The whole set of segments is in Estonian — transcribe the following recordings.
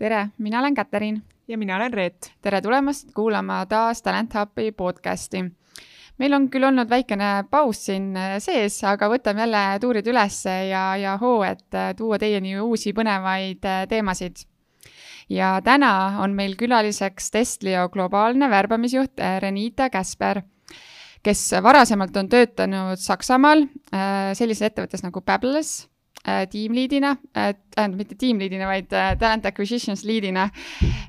tere, mina olen Katariin. ja mina olen Reet. tere tulemast kuulama taas Talent Hubi podcasti. meil on küll olnud väikene paus siin sees, aga võtame jälle tuurid ülesse ja, ja hoo, et tuua teieni uusi põnevaid teemasid. ja täna on meil külaliseks Testlio globaalne värbamisjuht Renita Käsper kes varasemalt on töötanud Saksamaal sellises ettevõttes nagu Babeless äh, tiimliidina äh,, tähendab mitte tiimliidina, vaid äh, talent acquisitions liidina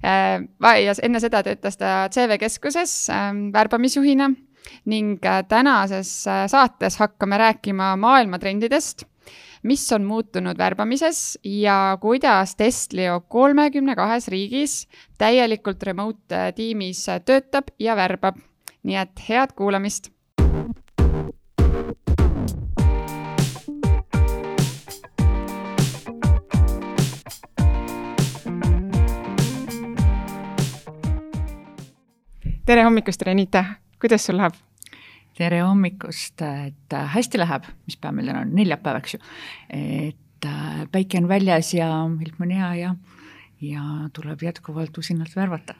äh,. ja enne seda töötas ta CV keskuses äh, värbamisjuhina ning äh, tänases äh, saates hakkame rääkima maailmatrendidest, mis on muutunud värbamises ja kuidas Testlio kolmekümne kahes riigis täielikult remote äh, tiimis äh, töötab ja värbab. nii et head kuulamist tere hommikust, Renita, kuidas sul läheb? tere hommikust, et äh, hästi läheb, mis päev meil täna on, neljapäev, eks ju. et äh, päike on väljas ja ilm on hea ja, ja tuleb jätkuvalt usinalt värvata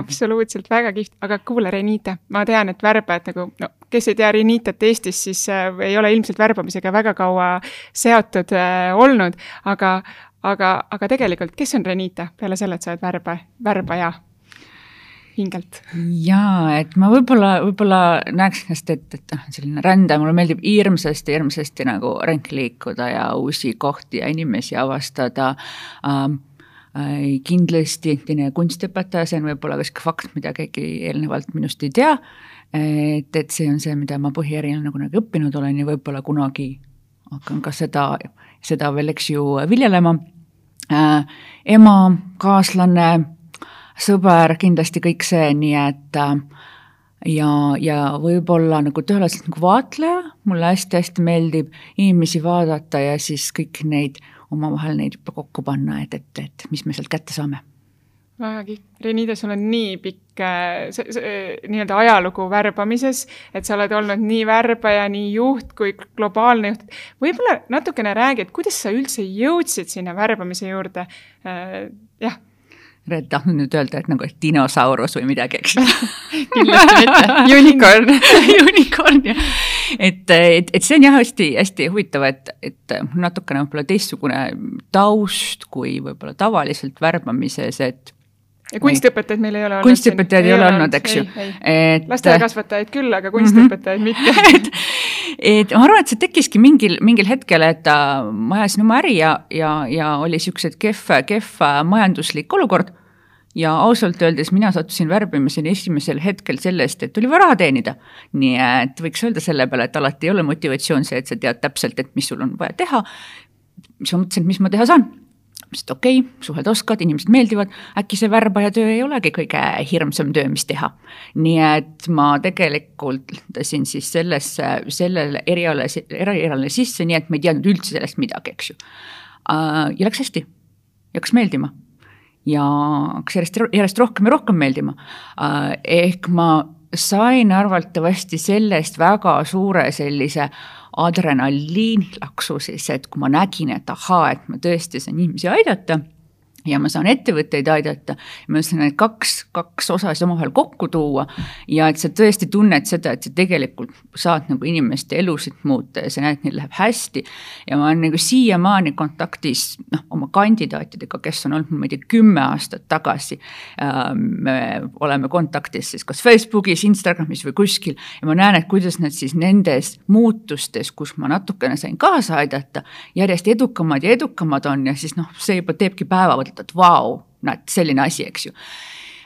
absoluutselt, väga kihvt, aga kuule, Renita, ma tean, et värbajad nagu, no kes ei tea Renitat Eestis, siis äh, ei ole ilmselt värbamisega väga kaua seotud äh, olnud, aga, aga, aga tegelikult, kes on Renita peale selle, et sa oled värba, värbaja? Hingelt. jaa, et ma võib-olla, võib-olla näeks ennast, et, et noh, selline rände, mulle meeldib hirmsasti, hirmsasti nagu ringi liikuda ja uusi kohti ja inimesi avastada ähm, äh,. kindlasti endine kunstiõpetaja, see on võib-olla sihuke fakt, mida keegi eelnevalt minust ei tea. et, et see on see, mida ma põhierinal nagu, nagu õppinud olen ja võib-olla kunagi hakkan ka seda, seda veel, eks ju, viljelema äh,. ema, kaaslane sõber, kindlasti kõik see, nii et äh, ja, ja võib-olla nagu tõeliselt nagu vaatleja, mulle hästi-hästi meeldib inimesi vaadata ja siis kõik neid omavahel neid kokku panna, et, et, et mis me sealt kätte saame väga kihvt. Renita, sul on nii pikk nii-öelda ajalugu värbamises, et sa oled olnud nii värbaja, nii juht kui globaalne juht. võib-olla natukene räägi, et kuidas sa üldse jõudsid sinna värbamise juurde? jah Red tahtnud nüüd öelda, et nagu et dinosaurus või midagi, eks kindlasti mitte, unicorn unicorn, jah. et, et, et see on jah, hästi-hästi huvitav, et, et natukene võib-olla teistsugune taust kui võib-olla tavaliselt värbamises, et ja kunstiõpetajaid meil ei ole olnud. kunstiõpetajaid ei ole olnud, eks ju. lasteaiakasvatajaid küll, aga kunstiõpetajaid mm -hmm. mitte et ma arvan, et see tekkiski mingil, mingil hetkel, et äh, ma ajasin oma äri ja, ja, ja oli siuksed kehv, kehv majanduslik olukord. ja ausalt öeldes mina sattusin värbimiseni esimesel hetkel sellest, et oli vaja raha teenida. nii et võiks öelda selle peale, et alati ei ole motivatsioon see, et sa tead täpselt, et mis sul on vaja teha. siis ma mõtlesin, et mis ma teha saan mõtlesin, et okei okay,, suhelda oskad, inimesed meeldivad, äkki see värbaja töö ei olegi kõige hirmsam töö, mis teha. nii et ma tegelikult lähen siis sellesse, sellele erialale, erialale sisse, nii et ma ei teadnud üldse sellest midagi, eks ju. Äh, ja läks hästi, hakkas meeldima ja hakkas järjest, järjest rohkem ja rohkem meeldima. Äh, ehk ma sain arvatavasti sellest väga suure sellise adrenaliinilaksu siis, et kui ma nägin, et ahaa, et ma tõesti saan inimesi aidata ja ma saan ettevõtteid aidata. ma mõtlesin, et kaks, kaks osa siis omavahel kokku tuua ja et sa tõesti tunned seda, et sa tegelikult saad nagu inimeste elusid muuta ja sa näed, neil läheb hästi. ja ma olen nagu siiamaani kontaktis noh, oma kandidaatidega, kes on olnud, ma ei tea, kümme aastat tagasi. me oleme kontaktis siis kas Facebookis, Instagramis või kuskil ja ma näen, et kuidas nad siis nendes muutustes, kus ma natukene sain kaasa aidata, järjest edukamad ja edukamad on ja siis noh, see juba teebki päeva mõtled, et vau, näed, selline asi, eks ju.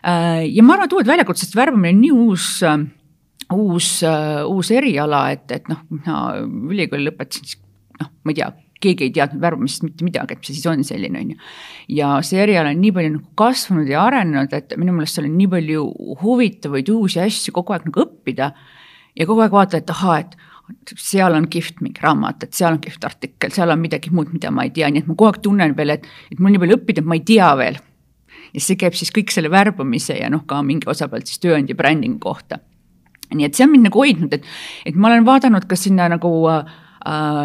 Äh, ja ma arvan, et uued väljakutsed, sest värbamine on nii uus äh, uus, äh, uus eriala, et, et noh, mina ülikooli lõpetasin, siis noh, ma ei tea, keegi ei teadnud värbamisest mitte midagi, et mis see siis on selline, on ju. ja see eriala on nii palju nagu kasvanud ja arenenud, et minu meelest seal on nii palju huvitavaid uusi asju kogu aeg nagu õppida. ja kogu aeg vaatad, et ahaa, et seal on kihvt mingi raamat, et seal on kihvt artikkel, seal on midagi muud, mida ma ei tea, nii et ma kogu aeg tunnen veel, et, et mul nii palju õppida, ma ei tea veel. ja see käib siis kõik selle värbamise ja noh, ka mingi osa pealt siis tööandja brändingu kohta. nii et see on mind nagu hoidnud, et, et ma olen vaadanud ka sinna nagu äh,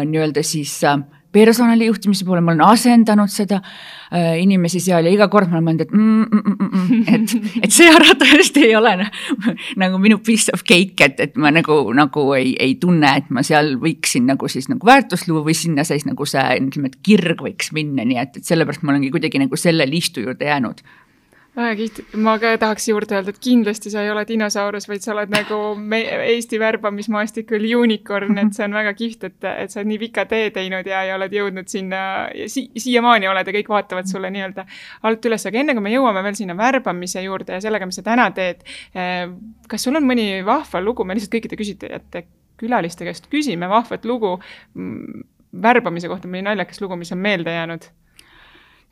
nii-öelda siis äh, personalijuhtimise poole, ma olen asendanud seda äh, inimesi seal ja iga kord ma olen mõelnud, et mm, mm, mm, mm, et, et see arvatavasti ei ole nagu minu piece of cake, et, et ma nagu, nagu ei, ei tunne, et ma seal võiksin nagu siis nagu väärtust luua või sinna siis nagu see, ütleme, et kirg võiks minna, nii et, et sellepärast ma olengi kuidagi nagu selle liistu juurde jäänud väga kihvt, ma ka tahaks juurde öelda, et kindlasti sa ei ole dinosaurus, vaid sa oled nagu me Eesti värbamismaastikul unicorn, et see on väga kihvt, et, et sa oled nii pika tee teinud ja, ja oled jõudnud sinna si siiamaani oled ja kõik vaatavad sulle nii-öelda alt üles, aga enne kui me jõuame veel sinna värbamise juurde ja sellega, mis sa täna teed, eh, kas sul on mõni vahva lugu, me lihtsalt kõikide küsitlejate külaliste käest küsime vahvat lugu mm, värbamise kohta, mõni naljakas lugu, mis on meelde jäänud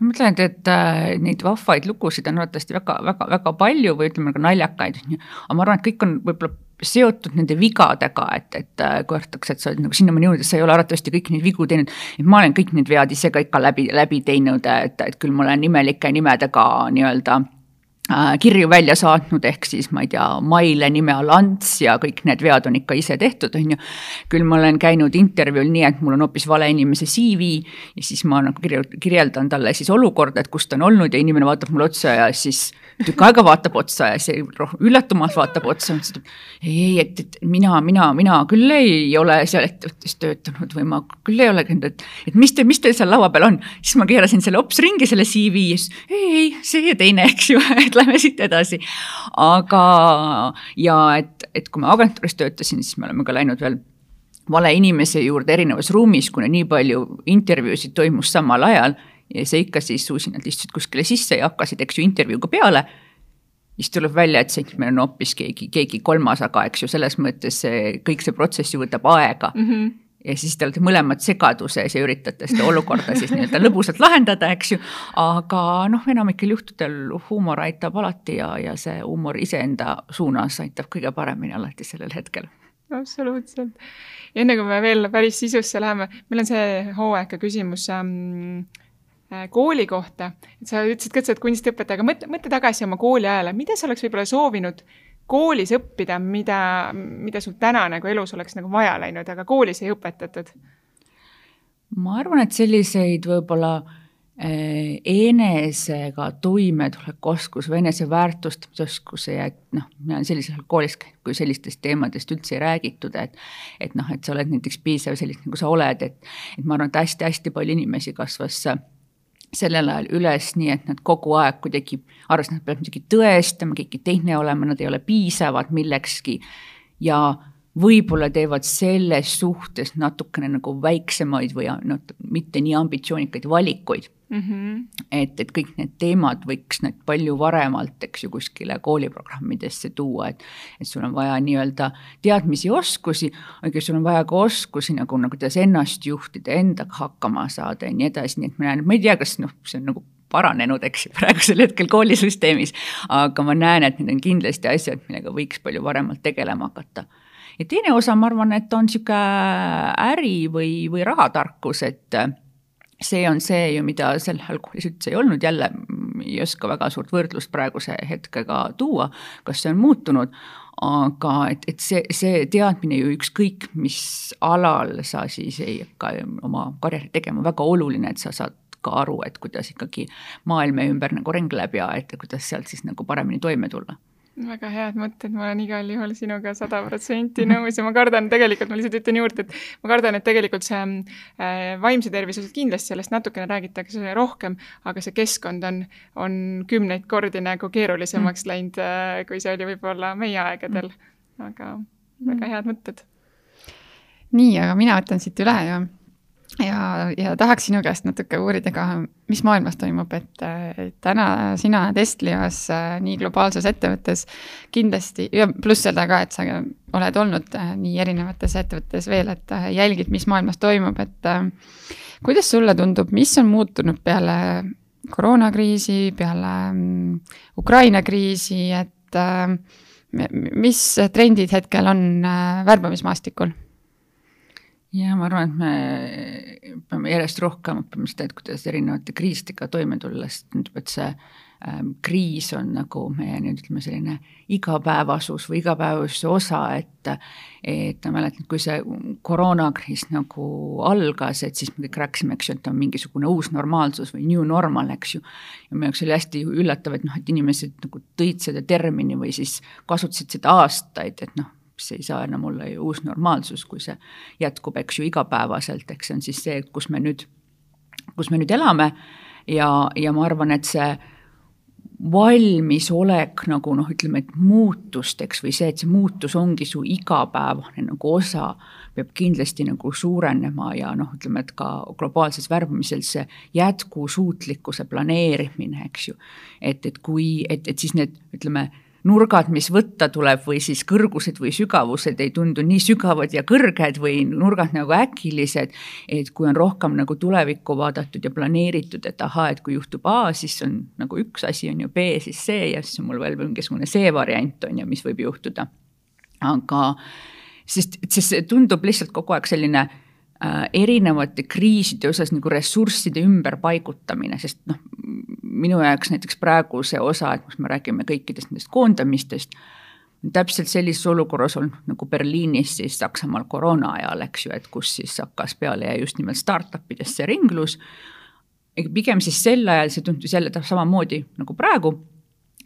ma mõtlen, et, et äh, neid vahvaid lugusid on arvatavasti väga, väga, väga palju või ütleme ka naljakaid, on ju. aga ma arvan, et kõik on võib-olla seotud nende vigadega, et, et äh, kui öeldakse, et sa oled nagu sinnamaani jõudnud, et sa ei ole arvatavasti kõiki neid vigu teinud. et ma olen kõik need vead ise ka ikka läbi, läbi teinud, et, et küll ma olen imelike nimedega nii-öelda kirju välja saatnud, ehk siis ma ei tea, Maile nime all Ants ja kõik need vead on ikka ise tehtud, on ju. küll ma olen käinud intervjuul nii, et mul on hoopis vale inimese CV ja siis ma nagu kirjeldan talle siis olukorda, et kus ta on olnud ja inimene vaatab mulle otsa ja siis tükk aega vaatab otsa ja see üllatumalt vaatab otsa, ütles, et ei, ei, et, et mina, mina, mina küll ei ole seal ettevõttes töötanud või ma küll ei ole käinud, et, et mis te, mis teil seal laua peal on. siis ma keerasin selle hops ringi, selle CV ja siis ei, ei, see ja teine, eks ju, et lähme siit edasi. aga, ja et, et kui ma agentuuris töötasin, siis me oleme ka läinud veel vale inimese juurde erinevas ruumis, kuna nii palju intervjuusid toimus samal ajal ja sa ikka siis usinalt istusid kuskile sisse ja hakkasid, eks ju, intervjuuga peale. siis tuleb välja, et see inimene on hoopis keegi, keegi kolmas, aga eks ju, selles mõttes see kõik see protsess ju võtab aega mm. -hmm ja siis te olete mõlemad segaduses ja üritate seda olukorda siis nii-öelda lõbusalt lahendada, eks ju. aga noh, enamikel juhtudel huumor aitab alati ja, ja see huumor iseenda suunas aitab kõige paremini alati sellel hetkel. absoluutselt. enne kui me veel päris sisusse läheme, meil on see hooaega küsimus ähm, Äh, kooli kohta, et sa ütlesid ka, et sa oled kunstiõpetaja, aga mõtle, mõtle tagasi oma kooliajale, mida sa oleks võib-olla soovinud koolis õppida, mida, mida sul täna nagu elus oleks nagu vaja läinud, aga koolis ei õpetatud? ma arvan, et selliseid võib-olla äh, enesega toimetuleku oskus või enese väärtustamisoskus ja et noh, mina olen sellisel koolis, kui sellistest teemadest üldse ei räägitud, et et noh, et sa oled näiteks piisav selline, nagu sa oled, et et ma arvan, et hästi-hästi palju inimesi kasvas sellel ajal üles, nii et nad kogu aeg kuidagi arvasid, nad peavad midagi tõestama, keegi teine olema, nad ei ole piisavad millekski. Ja võib-olla teevad selles suhtes natukene nagu väiksemaid või noh, mitte nii ambitsioonikaid valikuid mm. -hmm. et, et kõik need teemad võiks need palju varemalt, eks ju, kuskile kooliprogrammidesse tuua, et et sul on vaja nii-öelda teadmisi, oskusi, aga sul on vaja ka oskusi nagu, nagu kuidas ennast juhtida, endaga hakkama saada ja nii edasi, nii et ma näen, ma ei tea, kas noh, see on nagu paranenud, eks ju, praegusel hetkel koolisüsteemis, aga ma näen, et need on kindlasti asjad, millega võiks palju varemalt tegelema hakata ja teine osa, ma arvan, et on niisugune äri või, või rahatarkus, et see on see ju, mida sel ajal koolis üldse ei olnud, jälle ei oska väga suurt võrdlust praeguse hetkega tuua, kas see on muutunud, aga et, et see, see teadmine ju ükskõik, mis alal sa siis ei hakka oma karjääri tegema, väga oluline, et sa saad ka aru, et kuidas ikkagi maailm meie ümber nagu ringleb ja et kuidas sealt siis nagu paremini toime tulla väga head mõtted, ma olen igal juhul sinuga sada protsenti nõus ja ma kardan tegelikult, ma lihtsalt ütlen juurde, et ma kardan, et tegelikult see äh, vaimse tervise osas kindlasti sellest natukene räägitakse rohkem, aga see keskkond on, on kümneid kordi nagu keerulisemaks mm. läinud äh,, kui see oli võib-olla meie aegadel. aga väga mm. head mõtted. nii, aga mina võtan siit üle ja ja, ja tahaks sinu käest natuke uurida ka, mis maailmas toimub, et, täna sina Estlias äh, nii globaalses ettevõttes kindlasti ja pluss seda ka, et sa oled olnud äh, nii erinevates ettevõtetes veel, et äh, jälgid, mis maailmas toimub, et kuidas sulle tundub, mis on muutunud peale koroonakriisi, peale mm, Ukraina kriisi, et mis trendid hetkel on värbamismaastikul? Ja ma arvan, et me peame järjest rohkem õppima seda, et kuidas erinevate kriisidega toime tulla, sest tundub, et see ähm, kriis on nagu meie nüüd ütleme, selline igapäevasus või igapäevasuse osa, et et ma mäletan, kui see koroonakriis nagu algas, et siis me kõik rääkisime, eks ju, et on mingisugune uus normaalsus või new normal, eks ju. ja minu jaoks oli hästi üllatav, et noh, et inimesed nagu tõid seda termini või siis kasutasid seda aastaid, et noh, see ei saa enam olla ju uus normaalsus, kui see jätkub, eks ju, igapäevaselt, eks see on siis see, kus me nüüd, kus me nüüd elame ja, ja ma arvan, et see valmisolek nagu noh, ütleme, et muutusteks või see, et see muutus ongi su igapäevane nagu osa, peab kindlasti nagu suurenema ja noh, ütleme, et ka globaalses värbamisel see jätkusuutlikkuse planeerimine, eks ju. et, et kui, et, et siis need, ütleme nurgad, mis võtta tuleb või siis kõrgused või sügavused ei tundu nii sügavad ja kõrged või nurgad nagu äkilised. et kui on rohkem nagu tulevikku vaadatud ja planeeritud, et ahaa, et kui juhtub A, siis on nagu üks asi on ju B, siis C ja siis on mul veel mingisugune C variant on ju, mis võib juhtuda. aga sest, sest see tundub lihtsalt kogu aeg selline erinevate kriiside osas nagu ressursside ümberpaigutamine, sest noh, minu jaoks näiteks praegu see osa, et kus me räägime kõikidest nendest koondamistest, täpselt sellises olukorras olnud nagu Berliinis siis Saksamaal koroona ajal, eks ju, et kus siis hakkas peale just nimelt startup idest see ringlus. pigem siis sel ajal see tundus jälle samamoodi nagu praegu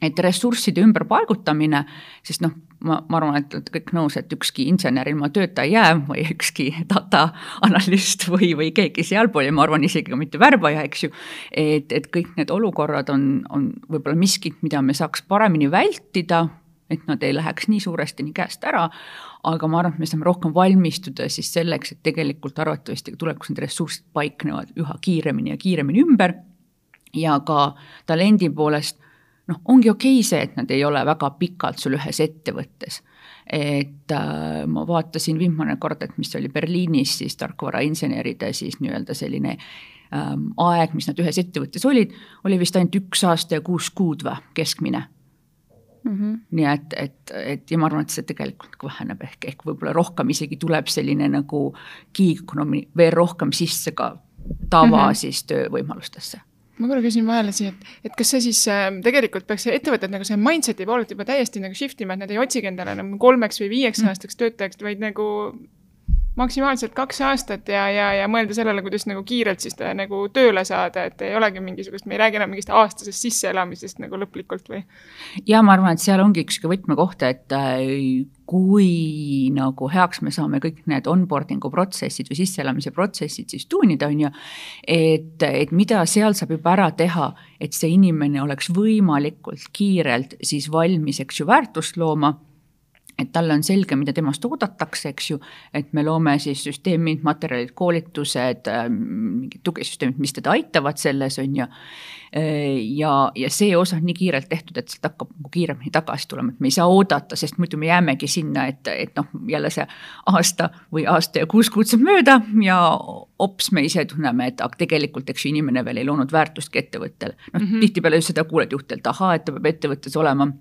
et ressursside ümberpaigutamine, sest noh, ma, ma arvan, et olete kõik nõus, et ükski insener ilma tööta ei jää või ükski data analüüst või, või keegi sealpool ja ma arvan isegi ka mitte värbaja, eks ju. et, et kõik need olukorrad on, on võib-olla miskit, mida me saaks paremini vältida, et nad ei läheks nii suuresti nii käest ära, aga ma arvan, et me saame rohkem valmistuda siis selleks, et tegelikult arvatavasti tulevikus need ressursid paiknevad üha kiiremini ja kiiremini ümber ja ka talendi poolest noh, ongi okei okay see, et nad ei ole väga pikalt sul ühes ettevõttes. et äh, ma vaatasin viimane kord, et mis oli Berliinis siis tarkvarainseneride siis nii-öelda selline ähm, aeg, mis nad ühes ettevõttes olid, oli vist ainult üks aasta ja kuus kuud või, keskmine Mm -hmm. nii et, et, et ja ma arvan, et see tegelikult nagu väheneb ehk, ehk võib-olla rohkem isegi tuleb selline nagu gig economy veel rohkem sisse ka tava mm -hmm. siis töövõimalustesse ma korra küsin vahele siia, et, et kas see siis äh, tegelikult peaks ettevõtted nagu see mindset'i poolelt juba täiesti nagu shift ima, et nad ei otsigi endale enam kolmeks või viieks mm. aastaks töötajaks, vaid nagu maksimaalselt kaks aastat ja, ja, ja mõelda sellele, kuidas nagu kiirelt siis ta nagu tööle saada, et ei olegi mingisugust, me ei räägi enam mingist aastasest sisseelamisest nagu lõplikult või? ja ma arvan, et seal ongi üks võtmekoht, et äh, kui nagu heaks me saame kõik need onboarding'u protsessid või sisseelamise protsessid siis tuunida, on ju, et, et mida seal saab juba ära teha, et see inimene oleks võimalikult kiirelt siis valmis, eks ju, väärtust looma et talle on selge, mida temast oodatakse, eks ju, et me loome siis süsteemid, materjalid, koolitused, ähm, mingid tugisüsteemid, mis teda aitavad selles, on ju. Äh, ja, ja see osa on nii kiirelt tehtud, et sealt hakkab nagu kiiremini tagasi tulema, et me ei saa oodata, sest muidu me jäämegi sinna, et, et noh, jälle see aasta või aasta ja kuus kuud saab mööda ja hops, me ise tunneme, et aga tegelikult, eks ju, inimene veel ei loonud väärtustki ettevõttele. noh mm -hmm., tihtipeale just seda kuuled juhtidelt, ahaa, et ta peab ettevõttes olema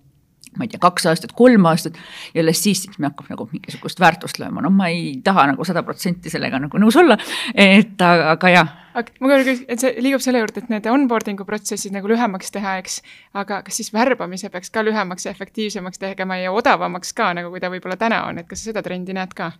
ma ei tea, kaks aastat, kolm aastat ja alles siis, siis me hakkame nagu mingisugust väärtust lööma, noh, ma ei taha nagu sada protsenti sellega nagu nõus olla, et aga, aga jah. ma korra küsin, et see liigub selle juurde, et need onboarding'u protsessid nagu lühemaks teha, eks, aga kas siis värbamise peaks ka lühemaks ja efektiivsemaks tegema ja odavamaks ka, nagu kui ta võib-olla täna on, et kas sa seda trendi näed ka?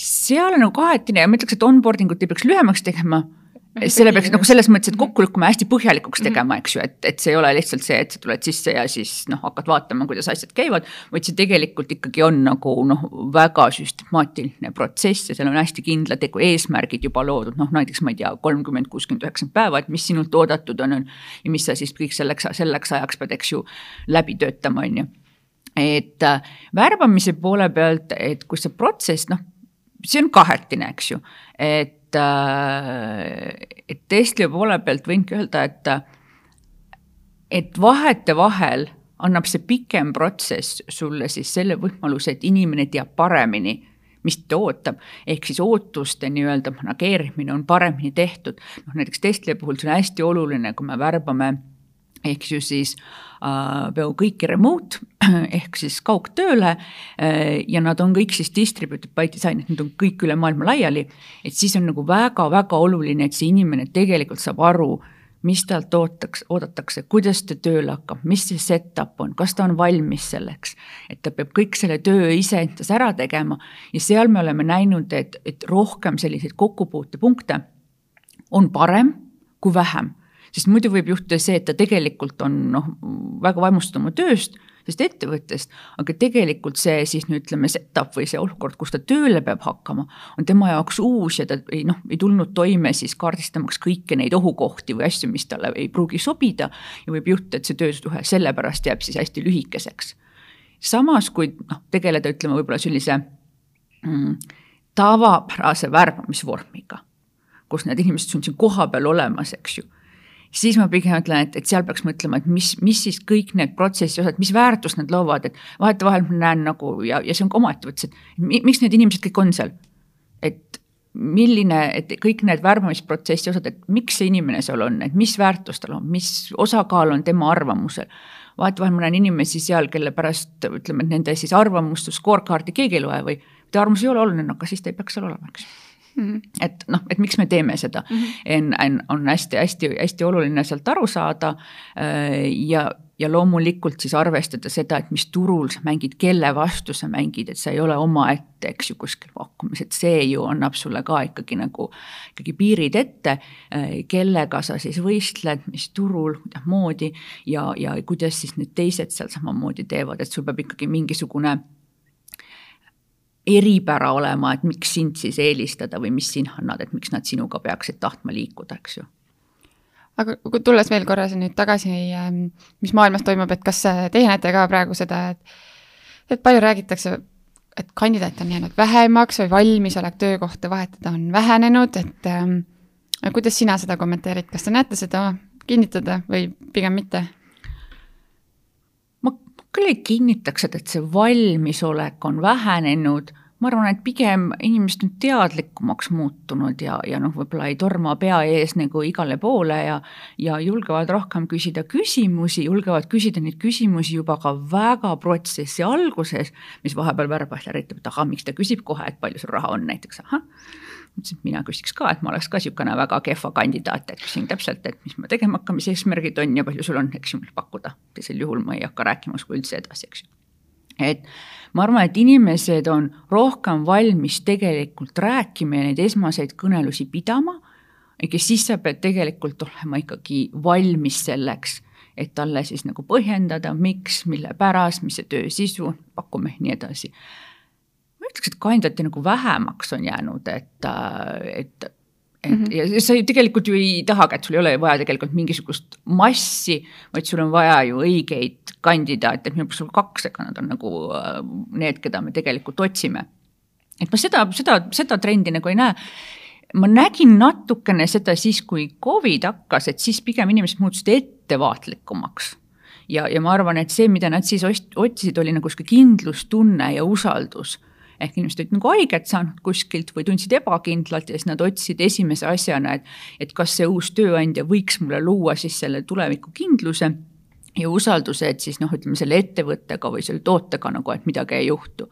seal on nagu kahetine ja ma ütleks, et onboarding ut ei peaks lühemaks tegema selle peaks nagu selles mõttes, et kokku lükkama hästi põhjalikuks mhm. tegema, eks ju, et, et see ei ole lihtsalt see, et sa tuled sisse ja siis noh, hakkad vaatama, kuidas asjad käivad. vaid see tegelikult ikkagi on nagu noh, väga süstemaatiline protsess ja seal on hästi kindlad nagu eesmärgid juba loodud, noh näiteks ma ei tea, kolmkümmend, kuuskümmend, üheksakümmend päeva, et mis sinult oodatud on, on. ja mis sa siis kõik selleks, selleks ajaks pead, eks ju, läbi töötama, on ju. et äh, värbamise poole pealt, et kui see protsess, noh, see on kahetine, eks ju, et et, äh, et Tesla poole pealt võingi öelda, et, et vahetevahel annab see pikem protsess sulle siis selle võimaluse, et inimene teab paremini, mis ta ootab, ehk siis ootuste nii-öelda manageerimine on paremini tehtud. noh, näiteks Tesla puhul see on hästi oluline, kui me värbame ehk ju siis äh, peaaegu kõiki remote ehk siis kaugtööle äh, ja nad on kõik siis distributed by design, et nad on kõik üle maailma laiali. et siis on nagu väga-väga oluline, et see inimene tegelikult saab aru, mis talt ootaks, oodatakse, kuidas ta tööle hakkab, mis see set-up on, kas ta on valmis selleks, et ta peab kõik selle töö iseendas ära tegema ja seal me oleme näinud, et, et rohkem selliseid kokkupuutepunkte on parem kui vähem sest muidu võib juhtuda see, et ta tegelikult on noh, väga vaimustatud oma tööst, sellest ettevõttest, aga tegelikult see siis no ütleme, setup või see olukord, kus ta tööle peab hakkama, on tema jaoks uus ja ta ei noh, ei tulnud toime siis kaardistamaks kõiki neid ohukohti või asju, mis talle ei pruugi sobida ja võib juhtuda, et see töösuhe sellepärast jääb siis hästi lühikeseks. samas, kui noh, tegeleda, ütleme võib-olla sellise mm, tavapärase värbamisvormiga, kus need inimesed on siin kohapeal olemas, eks ju siis ma pigem ütlen, et, et seal peaks mõtlema, et mis, mis siis kõik need protsessi osad, mis väärtust nad loovad, et vahetevahel ma näen nagu ja, ja see on ka omaette võttes, et miks need inimesed kõik on seal. et milline, et kõik need värbamisprotsessi osad, et miks see inimene seal on, et mis väärtus tal on, mis osakaal on tema arvamusel. vahetevahel ma näen inimesi seal, kelle pärast ütleme, et nende siis arvamust, scorecard'i keegi ei loe või teie arvamus ei ole oluline, aga siis ta ei peaks seal olema, eks. Et noh, et miks me teeme seda mm, -hmm. on hästi-hästi-hästi oluline sealt aru saada äh, ja, ja loomulikult siis arvestada seda, et mis turul sa mängid, kelle vastu sa mängid, et sa ei ole omaette, eks ju, kuskil pakkumis, et see ju annab sulle ka ikkagi nagu ikkagi piirid ette, äh, kellega sa siis võistled, mis turul, kuidasmoodi ja, ja kuidas siis need teised seal samamoodi teevad, et sul peab ikkagi mingisugune eripära olema, et miks sind siis eelistada või mis sina annad, et miks nad sinuga peaksid tahtma liikuda, eks ju aga kui tulles veel korra nüüd tagasi, ähm, mis maailmas toimub, et kas teie näete ka praegu seda, et et palju räägitakse, et kandidaate on jäänud vähemaks või valmisolek töökohta vahetada on vähenenud, et ähm, kuidas sina seda kommenteerid, kas te näete seda kinnitada või pigem mitte? Küll ei kinnitaks, et, see valmisolek on vähenenud, ma arvan, et pigem inimesed on teadlikumaks muutunud ja, ja noh, võib-olla ei torma pea ees nagu igale poole ja ja julgevad rohkem küsida küsimusi, julgevad küsida neid küsimusi juba ka väga protsessi alguses, mis vahepeal värbas ja üritab, et ahah, miks ta küsib kohe, et palju sul raha on näiteks, ahah mõtlesin, et mina küsiks ka, et ma oleks ka niisugune väga kehva kandidaat, et küsin täpselt, et mis ma tegema hakkan, mis eesmärgid on ja palju sul on, eks ju, pakkuda. teisel juhul ma ei hakka rääkima sinuga üldse edasi, eks ju. et ma arvan, et inimesed on rohkem valmis tegelikult rääkima ja neid esmaseid kõnelusi pidama, aga siis sa pead tegelikult olema ikkagi valmis selleks, et talle siis nagu põhjendada, miks, mille pärast, mis see töö sisu, pakume nii edasi ütleks, et kandidaate nagu vähemaks on jäänud, et, et et mm -hmm. ja sa ju tegelikult ju ei tahagi, et sul ei ole vaja tegelikult mingisugust massi, vaid sul on vaja ju õigeid kandidaate, et minu arust sul kaks, ega nad on nagu äh, need, keda me tegelikult otsime. et ma seda, seda, seda trendi nagu ei näe. ma nägin natukene seda siis, kui Covid hakkas, et siis pigem inimesed muutusid ettevaatlikumaks ja, ja ma arvan, et see, mida nad siis otsisid, oli nagu sihuke kindlustunne ja usaldus ehk inimesed olid nagu haiget saanud kuskilt või tundsid ebakindlalt ja siis nad otsisid esimese asjana, et, et kas see uus tööandja võiks mulle luua siis selle tulevikukindluse ja usalduse, et siis noh, ütleme selle ettevõttega või selle tootega nagu, et midagi ei juhtu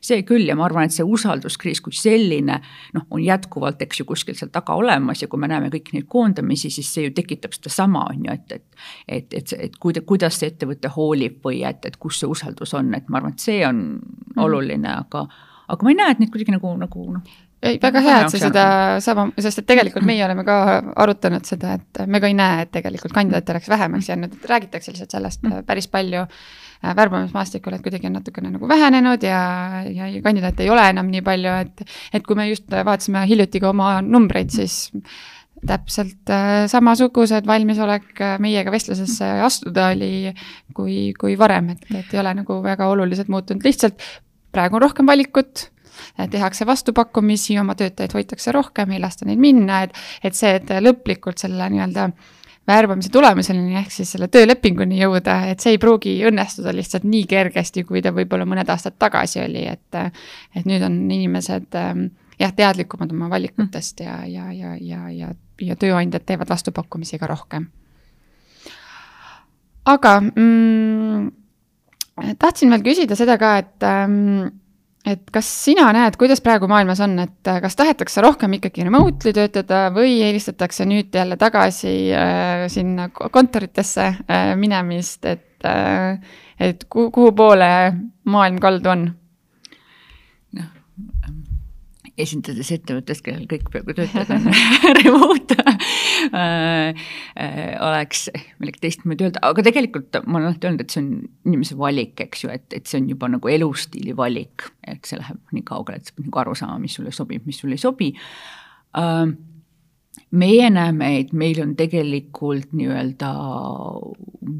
see küll ja ma arvan, et see usalduskriis kui selline noh, on jätkuvalt, eks ju, kuskil seal taga olemas ja kui me näeme kõiki neid koondamisi, siis see ju tekitab sedasama, on ju, et, et et, et, et kuida-, kuidas see ettevõte hoolib või et, et kus see usaldus on, et ma arvan, et see on mm. oluline, aga aga ma ei näe, et neid kuidagi nagu, nagu noh. ei, väga hea, et sa seda sama, sest et tegelikult meie oleme ka arutanud seda, et me ka ei näe, et tegelikult kandidaate oleks vähemaks jäänud, et räägitakse lihtsalt sellest mm. päris palju äh, värbamismaastikul, et kuidagi on natukene nagu vähenenud ja, ja, ja kandidaate ei ole enam nii palju, et et kui me just vaatasime hiljuti ka oma numbreid, siis täpselt äh, samasugused valmisolek äh, meiega vestlusesse astuda oli kui, kui varem, et, et ei ole nagu väga oluliselt muutunud, lihtsalt praegu on rohkem valikut, tehakse vastupakkumisi, oma töötajaid hoitakse rohkem, ei lasta neid minna, et, et see, et lõplikult selle nii-öelda värbamise tulemuseni ehk siis selle töölepinguni jõuda, et see ei pruugi õnnestuda lihtsalt nii kergesti, kui ta võib-olla mõned aastad tagasi oli, et et nüüd on inimesed jah, teadlikumad oma valikutest ja, ja, ja, ja, ja, ja tööandjad teevad vastupakkumisi ka rohkem. aga mm, tahtsin veel küsida seda ka, et ähm, et kas sina näed, kuidas praegu maailmas on, et äh, kas tahetakse rohkem ikkagi remotely töötada või eelistatakse nüüd jälle tagasi äh, sinna kontoritesse äh, minemist, et äh,, et kuhu, kuhu poole maailm kaldu on? esindades ettevõttest, kellel kõik peaaegu töötajad on remote oleks millegi teistmoodi öelda, aga tegelikult ma olen alati öelnud, et see on inimese valik, eks ju, et, et see on juba nagu elustiili valik, et see läheb nii kaugele, et sa pead nagu aru saama, mis sulle sobib, mis sulle ei sobi. Uh, meie näeme, et meil on tegelikult nii-öelda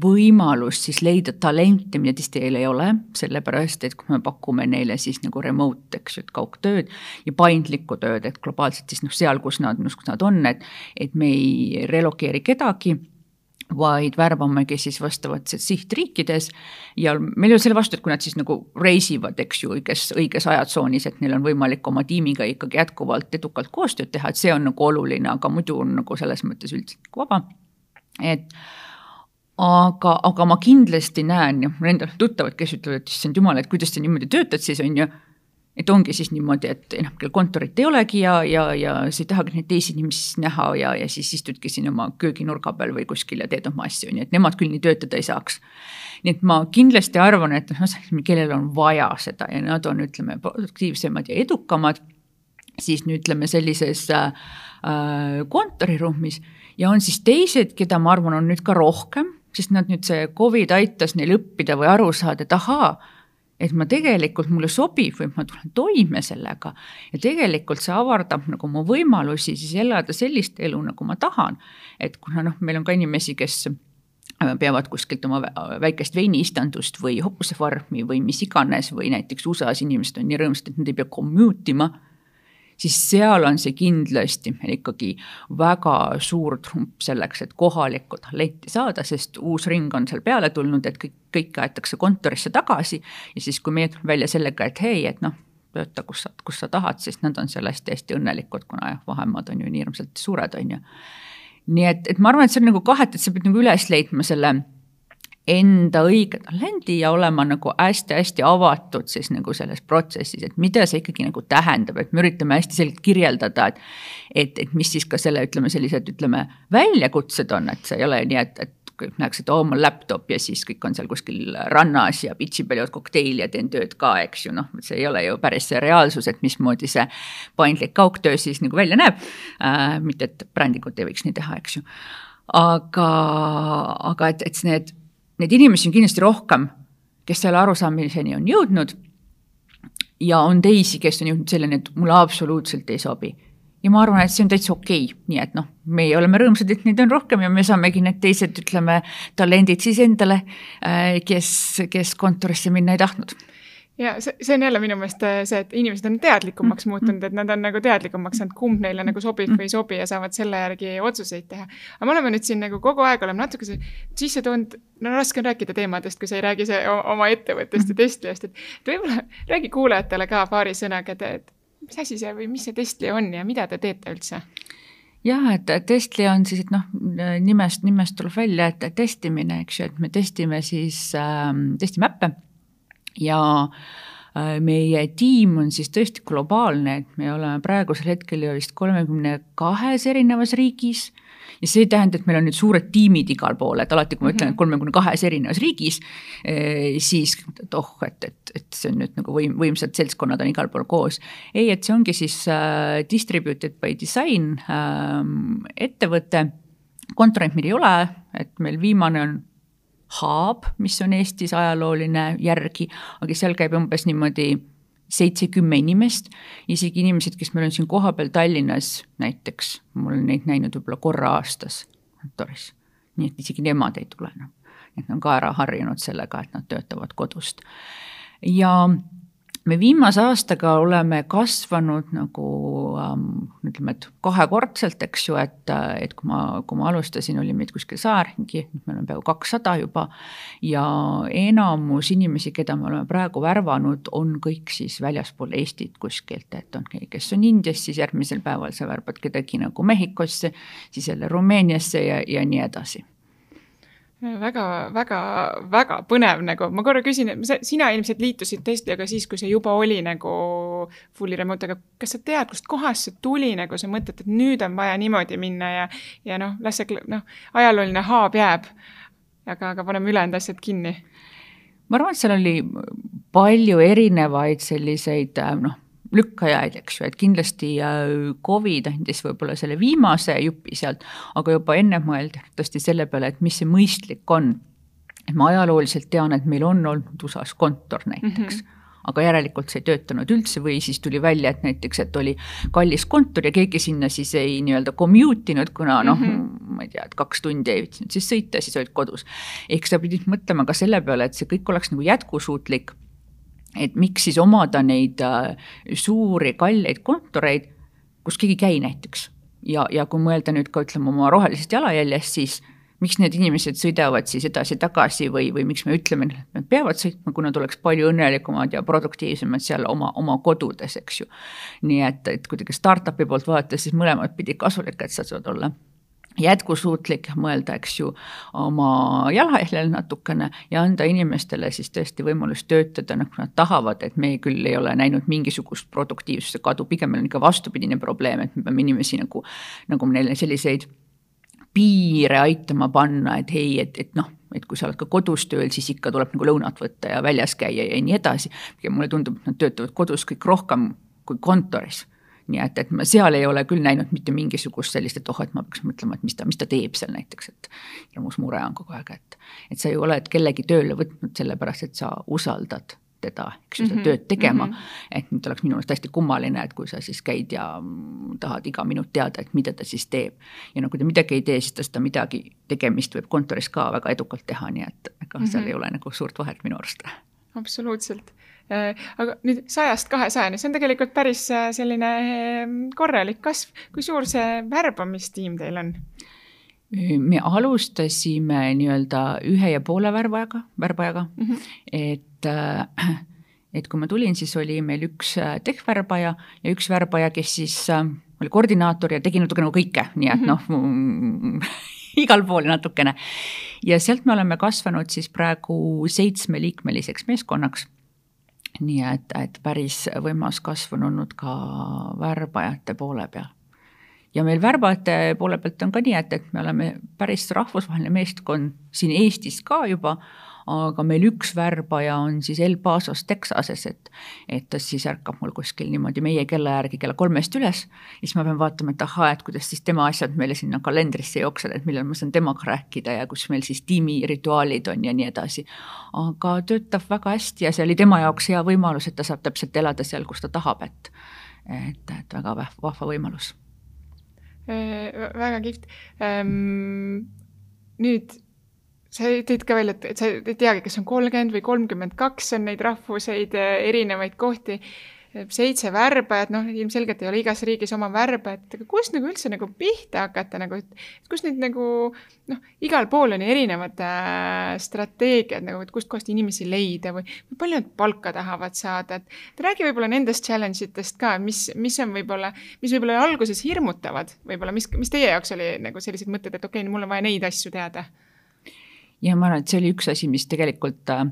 võimalus siis leida talente, mida teistel ei ole, sellepärast et kui me pakume neile siis nagu remote, eks ju, et kaugtööd ja paindlikku tööd, et globaalselt siis noh, seal, kus nad, kus nad on, et et me ei relokeeri kedagi vaid värbamegi siis vastavates sihtriikides ja meil ei ole selle vastu, et kui nad siis nagu reisivad, eks ju, õiges, õiges ajatsoonis, et neil on võimalik oma tiimiga ikkagi jätkuvalt edukalt koostööd teha, et see on nagu oluline, aga muidu on nagu selles mõttes üldiselt nagu vaba. et aga, aga ma kindlasti näen ju, mul endal tuttavad, kes ütlevad, et issand jumal, et kuidas sa niimoodi töötad siis on ju et ongi siis niimoodi, et noh, kel kontorit ei olegi ja, ja, ja sa ei tahagi neid teisi inimesi näha ja, ja siis istudki siin oma kööginurga peal või kuskil ja teed oma asju, nii et nemad küll nii töötada ei saaks. nii et ma kindlasti arvan, et noh, kellel on vaja seda ja nad on, ütleme, produktiivsemad ja edukamad, siis nüüd ütleme sellises äh, kontoriruumis ja on siis teised, keda ma arvan, on nüüd ka rohkem, sest nad nüüd see Covid aitas neil õppida või aru saada, et ahaa et ma tegelikult, mulle sobib või ma tulen toime sellega ja tegelikult see avardab nagu mu võimalusi siis elada sellist elu, nagu ma tahan. et kuna noh, meil on ka inimesi, kes äh, peavad kuskilt oma väikest veiniistandust või hobusefarmi või mis iganes või näiteks USA-s inimesed on nii rõõmsad, et nad ei pea commute ima siis seal on see kindlasti meil ikkagi väga suur trump selleks, et kohalikku talenti saada, sest uus ring on seal peale tulnud, et kõik, kõik aetakse kontorisse tagasi ja siis, kui meie tuleme välja sellega, et hei, et noh, tööta, kus sa, kus sa tahad, siis nad on selle eest hästi õnnelikud, kuna jah, vahemaad on ju nii hirmsalt suured, on ju. nii et, et ma arvan, et see on nagu kahet, et sa pead nagu üles leidma selle enda õige talendi ja olema nagu hästi-hästi avatud siis nagu selles protsessis, et mida see ikkagi nagu tähendab, et me üritame hästi selgelt kirjeldada, et et, et mis siis ka selle, ütleme, sellised, ütleme, väljakutsed on, et see ei ole nii, et, et kõik näeks, et oo, mul laptop ja siis kõik on seal kuskil rannas ja pitsi peal jood kokteili ja teen tööd ka, eks ju, noh, see ei ole ju päris see reaalsus, et mismoodi see paindlik kaugtöö siis nagu välja näeb äh,. mitte, et brändingut ei võiks nii teha, eks ju. aga, aga et, et need neid inimesi on kindlasti rohkem, kes selle arusaamiseni on jõudnud ja on teisi, kes on jõudnud selleni, et mulle absoluutselt ei sobi. ja ma arvan, et see on täitsa okei okay., nii et noh, meie oleme rõõmsad, et neid on rohkem ja me saamegi need teised, ütleme, talendid siis endale, äh, kes, kes kontorisse minna ei tahtnud ja see, see on jälle minu meelest äh, see, et inimesed on teadlikumaks mm-hmm. muutunud, et nad on nagu teadlikumaks saanud, kumb neile nagu sobib või ei sobi ja saavad selle järgi otsuseid teha. aga me oleme nüüd siin nagu kogu aeg oleme natuke sisse toonud, no raske on rääkida teemadest, kui sa ei räägi see oma ettevõttest ja. Testlist, et, võib-olla räägi kuulajatele ka paari sõnaga, et, et mis asi see või mis see Testli on ja mida te teete üldse? jah, et Testli on siis, et noh, nimest, nimest tuleb välja, et testimine, eks ju, et me testime siis äh,, testime äppe ja äh, meie tiim on siis tõesti globaalne, et me oleme praegusel hetkel vist kolmekümne kahes erinevas riigis ja see ei tähenda, et meil on nüüd suured tiimid igal pool, et alati, kui ma ütlen, et mhm. kolmekümne kahes erinevas riigis, eh, siis et oh, et, et, et see on nüüd nagu võim-, võimsad seltskonnad on igal pool koos. ei, et see ongi siis äh, distributed by design äh, ettevõte, kontoreid meil ei ole, et meil viimane on Haab, mis on Eestis ajalooline järgi, aga seal käib umbes niimoodi seitse-kümme inimest, isegi inimesed, kes meil on siin kohapeal Tallinnas näiteks, ma olen neid näinud võib-olla korra aastas kontoris. nii et isegi nemad ei tule enam. et nad on ka ära harjunud sellega, et nad töötavad kodust. ja me viimase aastaga oleme kasvanud nagu ähm, ütleme, et kahekordselt, eks ju, et, et kui ma, kui ma alustasin, oli meid kuskil sada ringi, nüüd me oleme peaaegu kakssada juba. ja enamus inimesi, keda me oleme praegu värvanud, on kõik siis väljaspool Eestit kuskilt, et on keegi, kes on Indias, siis järgmisel päeval sa värbad kedagi nagu Mehhikosse, siis jälle Rumeeniasse ja, ja nii edasi väga, väga, väga põnev nagu, ma korra küsin, et sina ilmselt liitusid Teslaga siis, kui see juba oli nagu fully remote, aga kas sa tead, kust kohast see tuli nagu see mõte, et nüüd on vaja niimoodi minna ja, ja noh, las see noh, ajalooline haab jääb. aga, aga paneme ülejäänud asjad kinni. ma arvan, et seal oli palju erinevaid selliseid noh lükkajaid, eks ju, et kindlasti äh, Covid andis võib-olla selle viimase jupi sealt, aga juba enne mõeldi tõesti selle peale, et mis see mõistlik on. et ma ajalooliselt tean, et meil on olnud USA-s kontor näiteks mm. -hmm aga järelikult see ei töötanud üldse või siis tuli välja, et näiteks, et oli kallis kontor ja keegi sinna siis ei nii-öelda commute inud, kuna noh mm, -hmm. ma ei tea, et kaks tundi ei viitsinud siis sõita, siis olid kodus. ehk sa pidid mõtlema ka selle peale, et see kõik oleks nagu jätkusuutlik et miks siis omada neid äh, suuri kalleid kontoreid, kus keegi ei käi näiteks. ja, ja kui mõelda nüüd ka ütleme oma rohelisest jalajäljest, siis miks need inimesed sõidavad siis edasi-tagasi või, või miks me ütleme, et nad peavad sõitma, kui nad oleks palju õnnelikumad ja produktiivsemad seal oma, oma kodudes, eks ju. nii et, et kuidagi startup'i poolt vaadates siis mõlemat pidi kasulik, et sa saad olla jätkusuutlik, mõelda, eks ju, oma jalajäljel natukene ja anda inimestele siis tõesti võimalus töötada, nagu nad tahavad, et me küll ei ole näinud mingisugust produktiivsuse kadu, pigem meil on ikka vastupidine probleem, et me peame inimesi nagu, nagu neile selliseid piire aitama panna, et ei, et, et noh, et kui sa oled ka kodus tööl, siis ikka tuleb nagu lõunat võtta ja väljas käia ja nii edasi. pigem mulle tundub, et nad töötavad kodus kõik rohkem kui kontoris nii et, et ma seal ei ole küll näinud mitte mingisugust sellist, et oh, et ma peaks mõtlema, et mis ta, mis ta teeb seal näiteks, et hirmus mure on kogu aeg, et et sa ju oled kellegi tööle võtnud sellepärast, et sa usaldad teda, eks ju, seda mm -hmm. tööd tegema mm. -hmm. et nüüd oleks minu meelest hästi kummaline, et kui sa siis käid ja tahad iga minut teada, et mida ta siis teeb. ja no kui ta midagi ei tee, siis ta seda midagi tegemist võib kontoris ka väga edukalt teha, nii et ega mm -hmm. seal ei ole nagu suurt vahet minu arust. absoluutselt aga nüüd sajast kahesajani, see on tegelikult päris äh, selline ehm, korralik kasv. kui suur see värbamistiim teil on? me alustasime nii-öelda ühe ja poole värbajaga, värbajaga mm, -hmm. et äh, et kui ma tulin, siis oli meil üks tehvärbaja ja üks värbaja, kes siis oli koordinaator ja tegi natuke nagu kõike, nii et noh mm, igal pool natukene. ja sealt me oleme kasvanud siis praegu seitsmeliikmeliseks meeskonnaks nii et, et päris võimas kasv on olnud ka värbajate poole peal. ja meil värbajate poole pealt on ka nii, et, et me oleme päris rahvusvaheline meeskond siin Eestis ka juba aga meil üks värbaja on siis El Pasos, Texases, et et ta siis ärkab mul kuskil niimoodi meie kella järgi kella kolmest üles, siis ma pean vaatama, et ahaa, et kuidas siis tema asjad meile sinna kalendrisse jooksevad, et millal ma saan temaga rääkida ja kus meil siis tiimirituaalid on ja nii edasi. aga töötab väga hästi ja see oli tema jaoks hea võimalus, et ta saab täpselt elada seal, kus ta tahab, et et, et väga vahva võimalus äh, väga kihvt ähm,. nüüd sa tõid ka välja, et, et sa ei teagi, kas on kolmkümmend või kolmkümmend kaks on neid rahvuseid, eh, erinevaid kohti, seitse värbajat, noh, ilmselgelt ei ole igas riigis oma värbajat, aga kust nagu üldse nagu pihta hakata nagu, et kus neid nagu noh, igal pool on erinevad äh, strateegiad nagu, et kustkohast inimesi leida või, või palju nad palka tahavad saada, et räägi võib-olla nendest challenge itest ka, mis, mis on võib-olla, mis võib-olla alguses hirmutavad, võib-olla, mis, mis teie jaoks oli nagu sellised mõtted, et okei okay,, mul on vaja neid asju teada ja ma arvan, et see oli üks asi, mis tegelikult äh,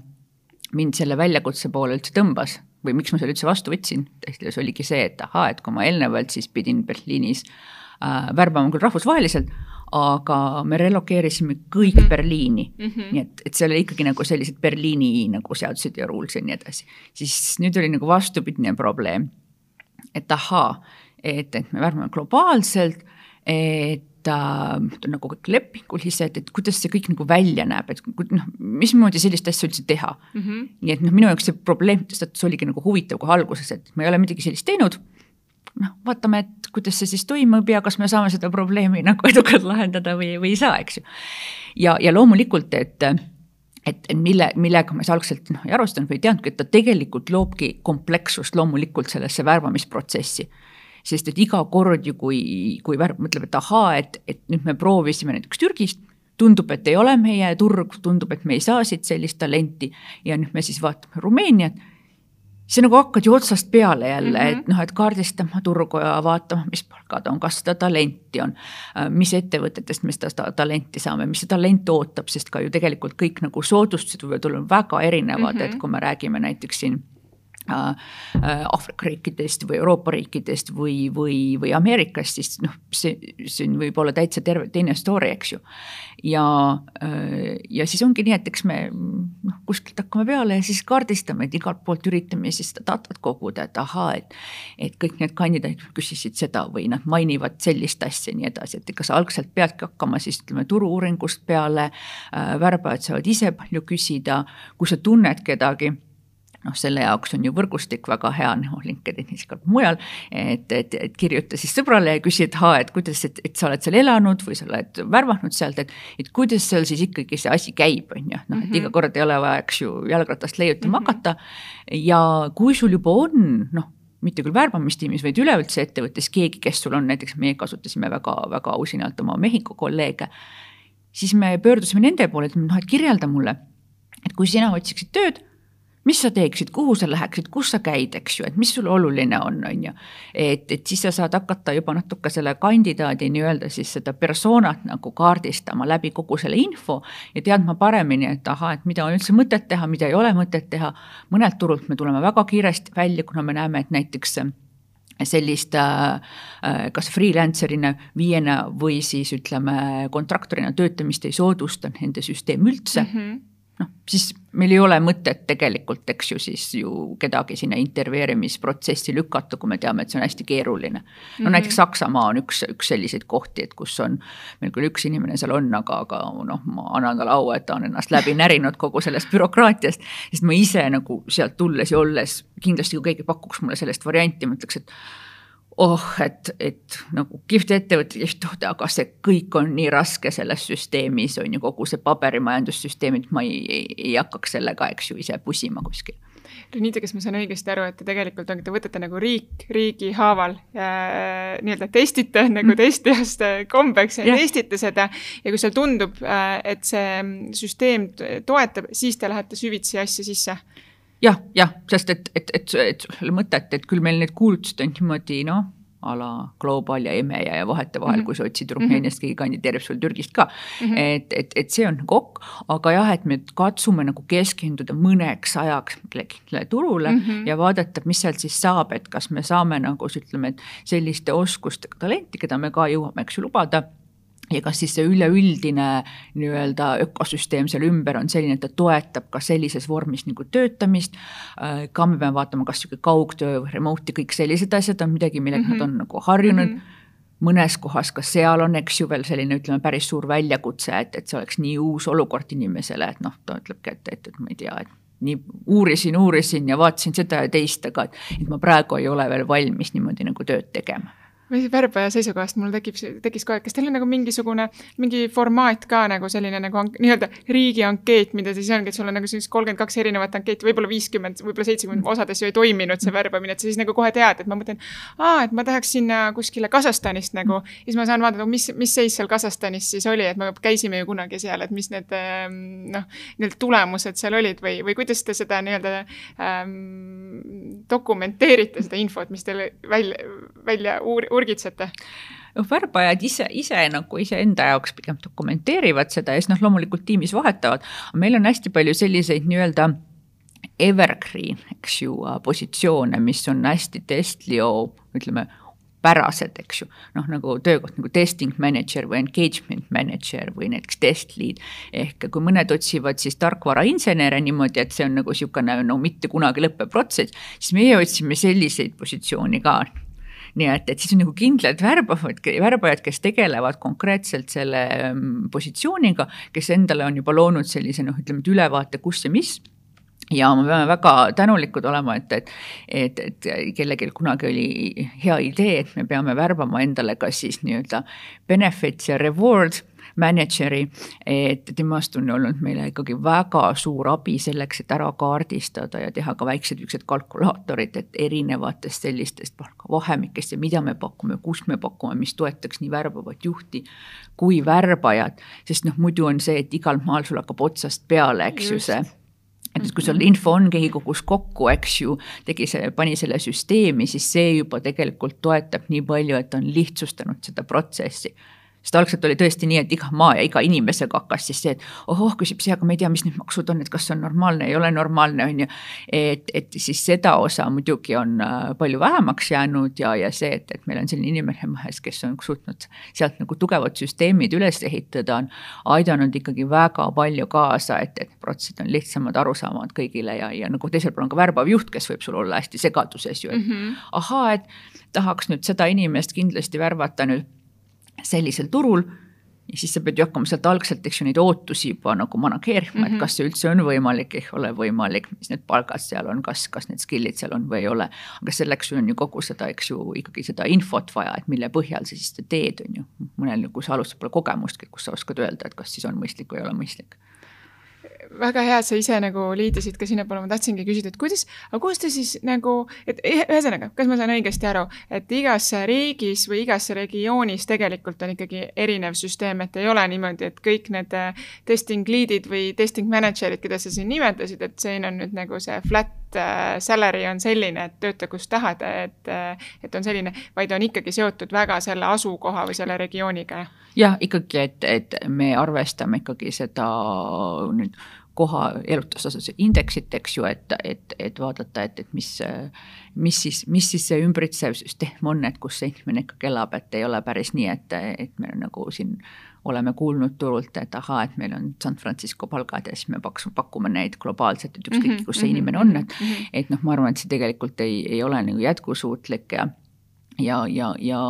mind selle väljakutse poole üldse tõmbas või miks ma selle üldse vastu võtsin, tehti oligi see, et ahaa, et kui ma eelnevalt siis pidin Berliinis äh, värbama küll rahvusvaheliselt, aga me relokeerisime kõik mm -hmm. Berliini mm, -hmm. nii et, et seal oli ikkagi nagu sellised Berliini nagu seadused ja rules ja nii edasi. siis nüüd oli nagu vastupidine probleem, et ahaa, et, et me värbame globaalselt, et et äh, nagu kõik lepingulised, et kuidas see kõik nagu välja näeb, et noh, mismoodi sellist asja üldse teha mm. -hmm. nii et noh, minu jaoks see probleem tõstatus oligi nagu huvitav kohe alguses, et ma ei ole midagi sellist teinud. noh, vaatame, et kuidas see siis toimub ja kas me saame seda probleemi nagu edukalt lahendada või, või ei saa, eks ju. ja, ja loomulikult, et et, et mille, millega ma siis algselt noh, ei arvestanud või ei teadnudki, et ta tegelikult loobki komplekssust loomulikult sellesse värbamisprotsessi sest et iga kord ju, kui, kui värv mõtleb, et ahaa, et, et nüüd me proovisime näiteks Türgist, tundub, et ei ole meie turg, tundub, et me ei saa siit sellist talenti ja nüüd me siis vaatame Rumeeniat, sa nagu hakkad ju otsast peale jälle mm, -hmm. et noh, et kaardistama turgu ja vaatama, mis palgad on, kas seda talenti on, mis ettevõtetest me seda talenti saame, mis see talent ootab, sest ka ju tegelikult kõik nagu soodustused võivad olla väga erinevad mm, -hmm. et kui me räägime näiteks siin Aafrika riikidest või Euroopa riikidest või, või, või Ameerikast, siis noh, see, see võib olla täitsa terve, teine story, eks ju. ja, äh, ja siis ongi nii, et eks me noh, kuskilt hakkame peale ja siis kaardistame, et igalt poolt üritame siis seda datat koguda, et ahaa, et et kõik need kandidaadid küsisid seda või nad mainivad sellist asja ja nii edasi, et ega sa algselt peadki hakkama siis ütleme turu-uuringust peale äh,, värbajad saavad ise palju küsida, kui sa tunned kedagi noh, selle jaoks on ju võrgustik väga hea, noh LinkedInis ka mujal, et, et, et kirjuta siis sõbrale ja küsi, et aa, et kuidas, et, et sa oled seal elanud või sa oled värvanud sealt, et, et kuidas seal siis ikkagi see asi käib, on ju, noh, et iga mhm. kord ei ole vaja, eks ju, jalgratast leiutama mm -hmm. hakata. ja kui sul juba on, noh, mitte küll värbamistiimis, vaid üleüldse ettevõttes keegi, kes sul on, näiteks meie kasutasime väga-väga usinalt oma Mehhiko kolleege, siis me pöördusime nende poole, et noh, et kirjelda mulle, et kui sina otsiksid tööd mis sa teeksid, kuhu sa läheksid, kus sa käid, eks ju, et mis sulle oluline on, on ju. et, et siis sa saad hakata juba natuke selle kandidaadi nii-öelda siis seda persoonat nagu kaardistama läbi kogu selle info ja teadma paremini, et ahah, et mida on üldse mõtet teha, mida ei ole mõtet teha. mõnelt turult me tuleme väga kiiresti välja, kuna me näeme, et näiteks sellist äh, kas freelancer'ina viiena või siis ütleme kontraktorina töötamist ei soodusta nende süsteem üldse mm. -hmm noh, siis meil ei ole mõtet tegelikult, eks ju, siis ju kedagi sinna intervjueerimisprotsessi lükata, kui me teame, et see on hästi keeruline. no mm -hmm. näiteks Saksamaa on üks, üks selliseid kohti, et kus on, meil küll üks inimene seal on, aga, aga noh, ma annan talle au, et ta on ennast läbi närinud kogu sellest bürokraatiast, sest ma ise nagu sealt tulles ja olles, kindlasti kui keegi pakuks mulle sellist varianti, ma ütleks, et oh, et, et nagu kihvt ettevõte, kihvt toode, aga see kõik on nii raske selles süsteemis, on ju, kogu see paberimajandussüsteem, et ma ei, ei, ei hakkaks sellega, eks ju, ise pusima kuskil. Renita, kas ma saan õigesti aru, et te tegelikult ongi, te võtate nagu riik riigi haaval äh, nii-öelda testite nagu mm. testijast kombeks ja yeah. testite seda ja kui seal tundub, äh, et see süsteem toetab, siis te lähete süvitsi asja sisse jah, jah, sest et, et, et, et selle mõtet, et küll meil need kuulutused on niimoodi noh, a la Global ja EMEA ja vahetevahel mm, -hmm. kui sa otsid Rumeeniast mm, -hmm. keegi kandideerib sul Türgist ka mm. -hmm. et, et, et see on nagu ok, aga jah, et me katsume nagu keskenduda mõneks ajaks kellelegi turule mm -hmm. ja vaadata, mis sealt siis saab, et kas me saame nagu ütleme, et selliste oskustega talenti, keda me ka jõuame, eks ju, lubada ja kas siis see üleüldine nii-öelda ökosüsteem seal ümber on selline, et ta toetab ka sellises vormis nagu töötamist. Äh, ka me peame vaatama, kas sihuke kaugtöö või remote ja kõik sellised asjad on midagi, millega mm -hmm. nad on nagu harjunud mm. -hmm mõnes kohas ka seal on, eks ju, veel selline, ütleme, päris suur väljakutse, et, et see oleks nii uus olukord inimesele, et noh, ta ütlebki, et, et, et ma ei tea, et nii uurisin, uurisin ja vaatasin seda ja teist, aga et, et ma praegu ei ole veel valmis niimoodi nagu tööd tegema või värbaja seisukohast mul tekib, tekkis kohe, kas teil on nagu mingisugune, mingi formaat ka nagu selline nagu nii-öelda riigi ankeet, mida siis ongi, et sul on nagu siis kolmkümmend kaks erinevat ankeeti, võib-olla viiskümmend, võib-olla seitsekümmend, osades ju ei toiminud see värbamine, et sa siis nagu kohe tead, et ma mõtlen, aa, et ma tahaks sinna kuskile Kasahstanist nagu, siis ma saan vaadata, mis, mis seis seal Kasahstanis siis oli, et me käisime ju kunagi seal, et mis need ehm, noh, need tulemused seal olid või, või kuidas te seda nii-öelda ähm, dokumenteerite, seda infot, mis teil välja, välja uur-, urgitsete? noh, värbajad ise, ise nagu iseenda jaoks pigem dokumenteerivad seda ja siis noh, loomulikult tiimis vahetavad. meil on hästi palju selliseid nii-öelda evergreen, eks ju, positsioone, mis on hästi testlio, ütleme pärased, eks ju. noh, nagu töökoht nagu testing manager või engagement manager või näiteks test lead. ehk kui mõned otsivad siis tarkvarainsenere niimoodi, et see on nagu niisugune no mitte kunagi lõppev protsess, siis meie otsime selliseid positsioone ka nii et, et siis on nagu kindlad värbavad, värbajad, kes tegelevad konkreetselt selle mm, positsiooniga, kes endale on juba loonud sellise noh, ütleme, et ülevaate, kus ja mis. Ja me peame väga tänulikud olema, et, et, et, et kellelgi kunagi oli hea idee, et me peame värbama endale kas siis nii-öelda benefits ja rewards mänedžeri, et temast on olnud meile ikkagi väga suur abi selleks, et ära kaardistada ja teha ka väiksed niisugused kalkulaatorid, et erinevatest sellistest palgavahemikest ja mida me pakume, kust me pakume, mis toetaks nii värbavat juhti kui värbajat, sest noh, muidu on see, et igal maal sul hakkab otsast peale, eks ju see et kui sul info on, keegi kogus kokku, eks ju, tegi see, pani selle süsteemi, siis see juba tegelikult toetab nii palju, et on lihtsustanud seda protsessi sest algselt oli tõesti nii, et iga maa ja iga inimesega hakkas siis see, et ohoh, küsib see, aga ma ei tea, mis need maksud on, et kas see on normaalne, ei ole normaalne, on ju. et, et siis seda osa muidugi on äh, palju vähemaks jäänud ja, ja see, et, et meil on selline inimene mahes, kes on suutnud sealt nagu tugevad süsteemid üles ehitada, on aidanud ikkagi väga palju kaasa, et, et protsessid on lihtsamad, arusaamad kõigile ja, ja nagu teisel pool on ka värbav juht, kes võib sul olla hästi segaduses ju, et mm -hmm. ahaa, et tahaks nüüd seda inimest kindlasti värvata nüüd sellisel turul ja siis sa pead ju hakkama sealt algselt, eks ju, neid ootusi juba nagu manageerima mm, -hmm. et mhm. kas see üldse on võimalik, ei ole võimalik, mis need palgad seal on, kas, kas need skill'id seal on või ei ole. aga selleks on ju kogu seda, eks ju, ikkagi seda infot vaja, et mille põhjal sa siis teed, on ju. mõnel, kui sa alustad, pole kogemustki, kus sa oskad öelda, et kas siis on mõistlik või ei ole mõistlik väga hea, et sa ise nagu liidisid ka sinnapoole, ma tahtsingi küsida, et kuidas, aga kuidas te siis nagu, et ühesõnaga, kas ma saan õigesti aru, et igas riigis või igas regioonis tegelikult on ikkagi erinev süsteem, et ei ole niimoodi, et kõik need äh, testing lead'id või testing manager'id, keda sa siin nimetasid, et siin on nüüd nagu see flat äh, salary on selline, et tööta kus tahad, et, äh, et on selline, vaid on ikkagi seotud väga selle asukoha või selle regiooniga? jah, ikkagi, et, et me arvestame ikkagi seda nüüd koha elutustasuse indeksit, eks ju, et, et, et vaadata, et, et mis, mis siis, mis siis see ümbritsev süsteem on, et kus see inimene ikkagi elab, et ei ole päris nii, et, et me nagu siin oleme kuulnud turult, et ahaa, et meil on San Francisco palgad ja siis me paks-, pakume neid globaalselt, et ükskõik, mhm, kus see mhm, inimene on, et mhm, et noh, ma arvan, et see tegelikult ei, ei ole nagu jätkusuutlik ja ja, ja, ja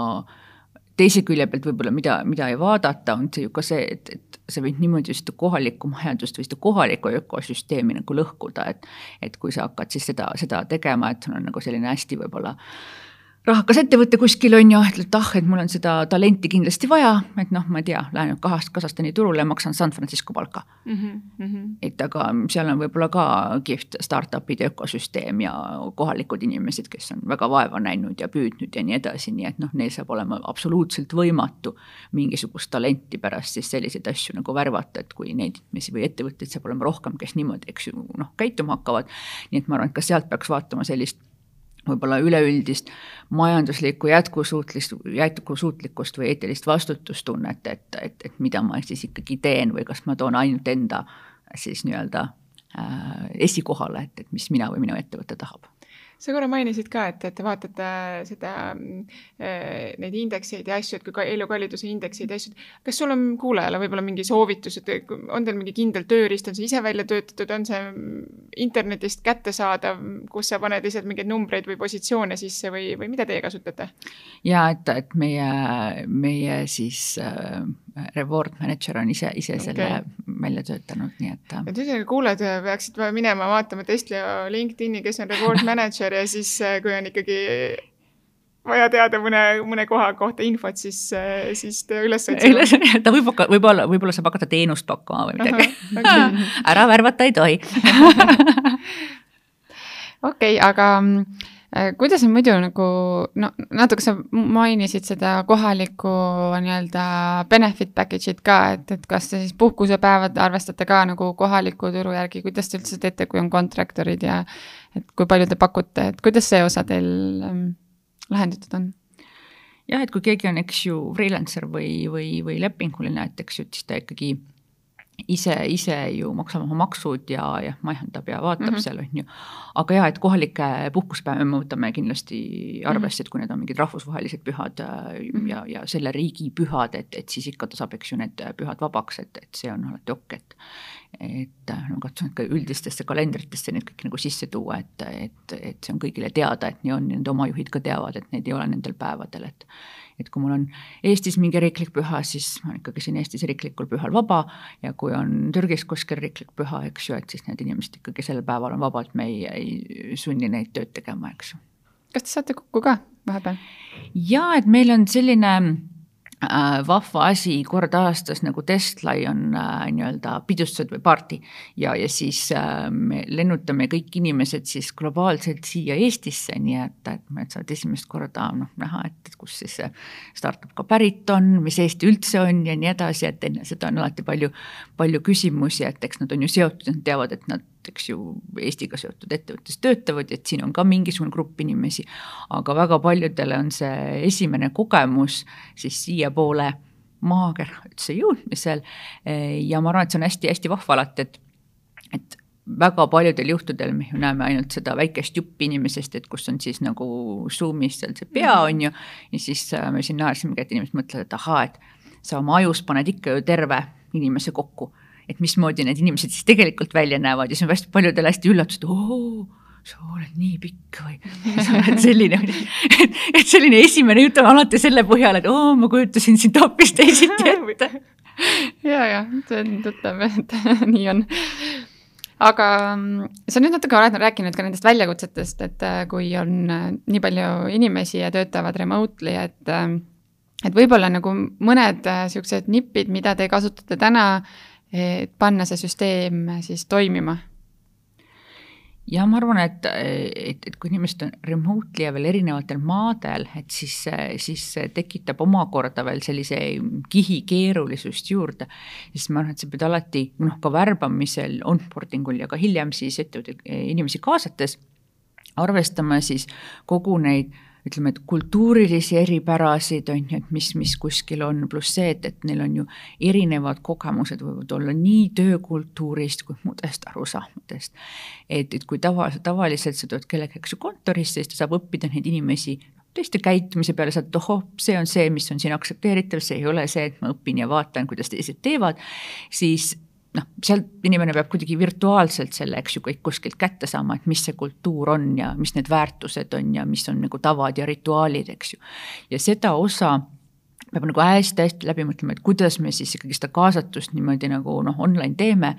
teise külje pealt võib-olla, mida, mida ei vaadata, on see ju ka see, et, et sa võid niimoodi seda kohalikku majandust või seda kohalikku ökosüsteemi nagu lõhkuda, et et kui sa hakkad siis seda, seda tegema, et sul on nagu selline hästi võib-olla äh, rahakas ettevõte kuskil on ju, ütled, et ah, et mul on seda talenti kindlasti vaja, et noh, ma ei tea, lähen nüüd kahest Kasahstani turule maksan San Francisco palka mm. -hmm. et aga seal on võib-olla ka kihvt startup'ide ökosüsteem ja kohalikud inimesed, kes on väga vaeva näinud ja püüdnud ja nii edasi, nii et noh, neil saab olema absoluutselt võimatu mingisugust talenti pärast siis selliseid asju nagu värvata, et kui neid inimesi või ettevõtteid saab olema rohkem, kes niimoodi, eks ju, noh, käituma hakkavad. nii et ma arvan, et ka sealt peaks vaatama sellist võib-olla üleüldist majanduslikku jätkusuutlist, jätkusuutlikkust või eetilist vastutustunnet, et, et, et mida ma siis ikkagi teen või kas ma toon ainult enda siis nii-öelda äh, esikohale, et, et mis mina või minu ettevõte tahab sa korra mainisid ka, et, et te vaatate seda äh,, neid indekseid ja asju, et kui ka elukalliduse indekseid ja asju, kas sul on kuulajale võib-olla mingi soovitus, et on teil mingi kindel tööriist, on see ise välja töötatud, on see internetist kättesaadav, kus sa paned lihtsalt mingeid numbreid või positsioone sisse või, või mida teie kasutate? ja et, et meie, meie siis äh, reward manager on ise, ise okay. selle välja töötanud, nii et. et ühesõnaga kuulajad peaksid minema vaatama Tesla LinkedIn'i, kes on reward manager ja siis, äh, kui on ikkagi vaja teada mõne, mõne koha kohta infot, siis, äh, siis ta üles otsima. ta võib võib-olla, võib-olla saab hakata teenust pakkuma või midagi. Okay. ära värvata ei tohi. okei, aga Äh, kuidas on muidu nagu, no natuke sa mainisid seda kohalikku nii-öelda benefit package'it ka, et, et kas te siis puhkusepäevad arvestate ka nagu kohaliku turu järgi, kuidas te üldse teete, kui on kontraktorid ja et kui palju te pakute, et kuidas see osa teil ähm, lahendatud on? jah, et kui keegi on, eks ju, freelancer või, või, või lepinguline, et eks ju, siis ta ikkagi ise, ise ju maksab oma maksud ja, ja majandab ja vaatab mm -hmm. seal, on ju. aga jaa, et kohalikke puhkuspäevi me võtame kindlasti arvesse, et kui need on mingid rahvusvahelised pühad mm -hmm. ja, ja selle riigi pühad, et, et siis ikka ta saab, eks ju, need pühad vabaks, et, et see on alati ok, et et no katsun ka üldistesse kalendritesse nüüd kõik nagu sisse tuua, et, et, et see on kõigile teada, et nii on, nende oma juhid ka teavad, et neid ei ole nendel päevadel, et et kui mul on Eestis mingi riiklik püha, siis ma olen ikkagi siin Eestis riiklikul pühal vaba ja kui on Türgis kuskil riiklik püha, eks ju, et siis need inimesed ikkagi sellel päeval on vabad, me ei, ei sunni neid tööd tegema, eks ju. kas te saate kokku ka vahepeal? jaa, et meil on selline vahva asi kord aastas nagu Testlai on äh, nii-öelda pidustused või party. Ja, ja siis äh, me lennutame kõik inimesed siis globaalselt siia Eestisse, nii et, et me saad esimest korda noh, näha, et kus siis see startup ka pärit on, mis Eesti üldse on ja nii edasi, et enne seda on alati palju, palju küsimusi, et eks nad on ju seotud, nad teavad, et nad eks ju, Eestiga seotud ettevõttes töötavad, et siin on ka mingisugune grupp inimesi, aga väga paljudele on see esimene kogemus siis siiapoole maakera üldse jõudmisel ja ma arvan, et see on hästi-hästi vahva alati, et et väga paljudel juhtudel me ju näeme ainult seda väikest juppi inimesest, et kus on siis nagu Zoom'is seal see pea mhm. on ju, ja siis äh, me siin naersimegi, et inimesed mõtlevad, et ahaa, et sa oma ajus paned ikka ju terve inimese kokku. Et mismoodi need inimesed siis tegelikult välja näevad. Ja see on hästi paljudele hästi üllatus, et oo sa oled nii pikk või? Sa oled selline, et, et selline esimene jutt on alati selle põhjal, et oo, ma kujutasin sind hoopis teisiti ette. ja, ja see on tuttav, et nii on. Aga mm, sa nüüd natuke oled rääkinud ka nendest väljakutsetest, et äh, kui on äh, nii palju inimesi ja töötavad remotely, et äh, et võib-olla nagu mõned niisugused nipid, mida te kasutate täna, et panna see süsteem siis toimima ja ma arvan, et, et, et kui inimesed on remotely ja veel erinevatel maadel, et siis, siis tekitab omakorda veel sellise kihi keerulisust juurde. siis ma arvan, et sa pead alati noh, ka värbamisel, onboarding ul ja ka hiljem siis ettevõtte inimesi kaasates arvestama siis kogu neid ütleme, et kultuurilisi eripärasid, on ju, et mis, mis kuskil on, pluss see, et, et neil on ju erinevad kogemused võivad olla nii töökultuurist kui muudest arusaamadest. et, et kui tava, tavaliselt sa tuled kellegagi, kontorisse, siis ta saab õppida neid inimesi teiste käitumise peale saad, ohoh, see on see, mis on siin aktsepteeritav, see ei ole see, et ma õpin ja vaatan, kuidas teised teevad, siis noh, sealt inimene peab kuidagi virtuaalselt selle, eks ju, kõik kuskilt kätte saama, et mis see kultuur on ja mis need väärtused on ja mis on nagu tavad ja rituaalid, eks ju. ja seda osa peab nagu hästi-hästi läbi mõtlema, et kuidas me siis ikkagi seda kaasatust niimoodi nagu noh, online teeme.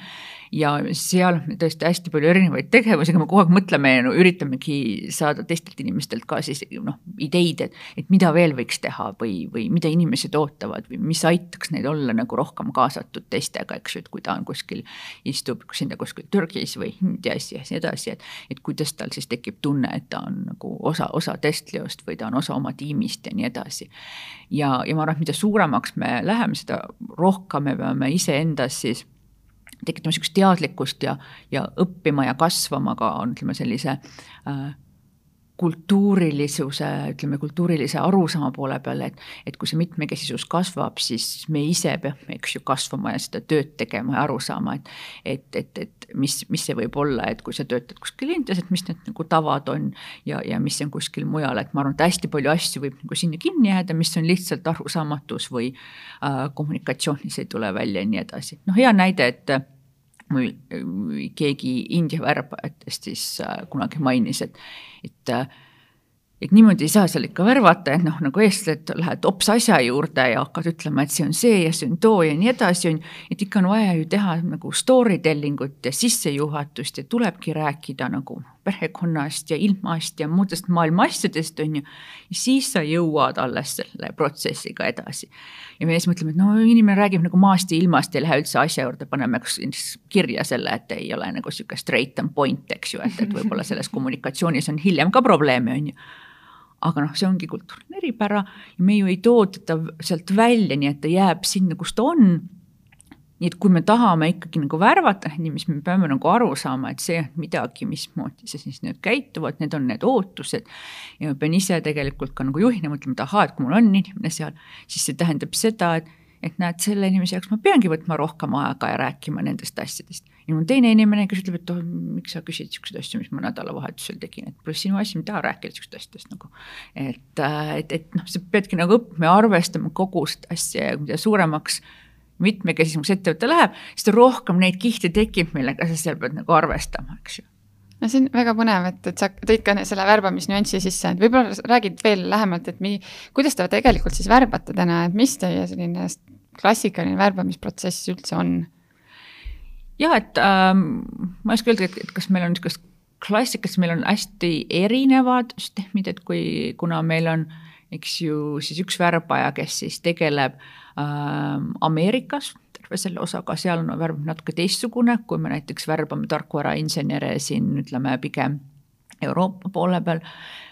Ja seal tõesti hästi palju erinevaid tegevusi, aga me kogu aeg mõtleme ja no üritamegi saada teistelt inimestelt ka siis noh, ideid, et, et mida veel võiks teha või, või mida inimesed ootavad või mis aitaks neil olla nagu rohkem kaasatud teistega, eks ju, et kui ta on kuskil, istub üksinda kuskil Türgis või Indias ja nii edasi, et, et kuidas tal siis tekib tunne, et ta on nagu osa, osa Testliost või ta on osa oma tiimist ja nii edasi. ja, ja ma arvan, et mida suuremaks me läheme, seda rohkem me peame iseendas siis tekitama niisugust teadlikkust ja, ja õppima ja kasvama ka, ütleme sellise äh, kultuurilisuse, ütleme kultuurilise arusaama poole peal, et, et kui see mitmekesisus kasvab, siis me ise peame, eks ju, kasvama ja seda tööd tegema ja aru saama, et, et, et, et mis, mis see võib olla, et kui sa töötad kuskil Indias, et mis need nagu tavad on ja, ja mis on kuskil mujal, et ma arvan, et hästi palju asju võib nagu sinna kinni jääda, mis on lihtsalt arusaamatus või äh, kommunikatsioonis ei tule välja ja nii edasi. noh, hea näide, et keegi India värbajatest siis äh, kunagi mainis, et, et äh, et niimoodi ei saa seal ikka värvata, et noh, nagu eestlased lähed hops asja juurde ja hakkad ütlema, et see on see ja see on too ja nii edasi, on ju. et ikka on vaja ju teha nagu story telling ut ja sissejuhatust ja tulebki rääkida nagu perekonnast ja ilmast ja muudest maailma asjadest, on ju. ja siis sa jõuad alles selle protsessiga edasi. Ja me siis mõtleme, et no inimene räägib nagu maast ja ilmast, ei lähe üldse asja juurde, paneme kirja selle, et ei ole nagu sihuke straight and point, eks ju, et, et võib-olla selles kommunikatsioonis on hiljem ka probleeme, on ju aga noh, see ongi kultuuriline eripära ja me ju ei too teda sealt välja, nii et ta jääb sinna, kus ta on. Nii et kui me tahame ikkagi nagu värvata inimesi, me peame nagu aru saama, et see on midagi, mismoodi see siis nüüd käituvad, need on need ootused. ja ma pean ise tegelikult ka nagu juhina mõtlema, et ahaa, et kui mul on inimene seal, siis see tähendab seda, et et näed, selle inimese jaoks ma peangi võtma rohkem aega ja rääkima nendest asjadest. ja mul teine inimene, kes ütleb, et oh, miks sa küsid siukseid asju, mis ma nädalavahetusel tegin, et pole sinu asi, ma ei taha rääkida siukest asjadest nagu. et, äh, et, et noh, sa peadki nagu õppima ja arvestama kogu seda asja ja mida suuremaks mitmekesisemaks ettevõte läheb, seda rohkem neid kihte tekib, millega sa seal pead nagu arvestama, eks ju no see on väga põnev, et, et sa tõid ka selle värbamisnüansi sisse, et võib-olla räägid veel lähemalt, et mi-, kuidas te tegelikult siis värbate täna, et mis teie selline klassikaline värbamisprotsess üldse on? jah, et ähm, ma ei oska öelda, et kas meil on niisugust klassikas, meil on hästi erinevad süsteemid, et kui, kuna meil on eks ju siis üks värbaja, kes siis tegeleb ähm, Ameerikas terve selle osaga, seal on värv natuke teistsugune, kui me näiteks värbame tarkvarainsenere siin ütleme pigem Euroopa poole peal.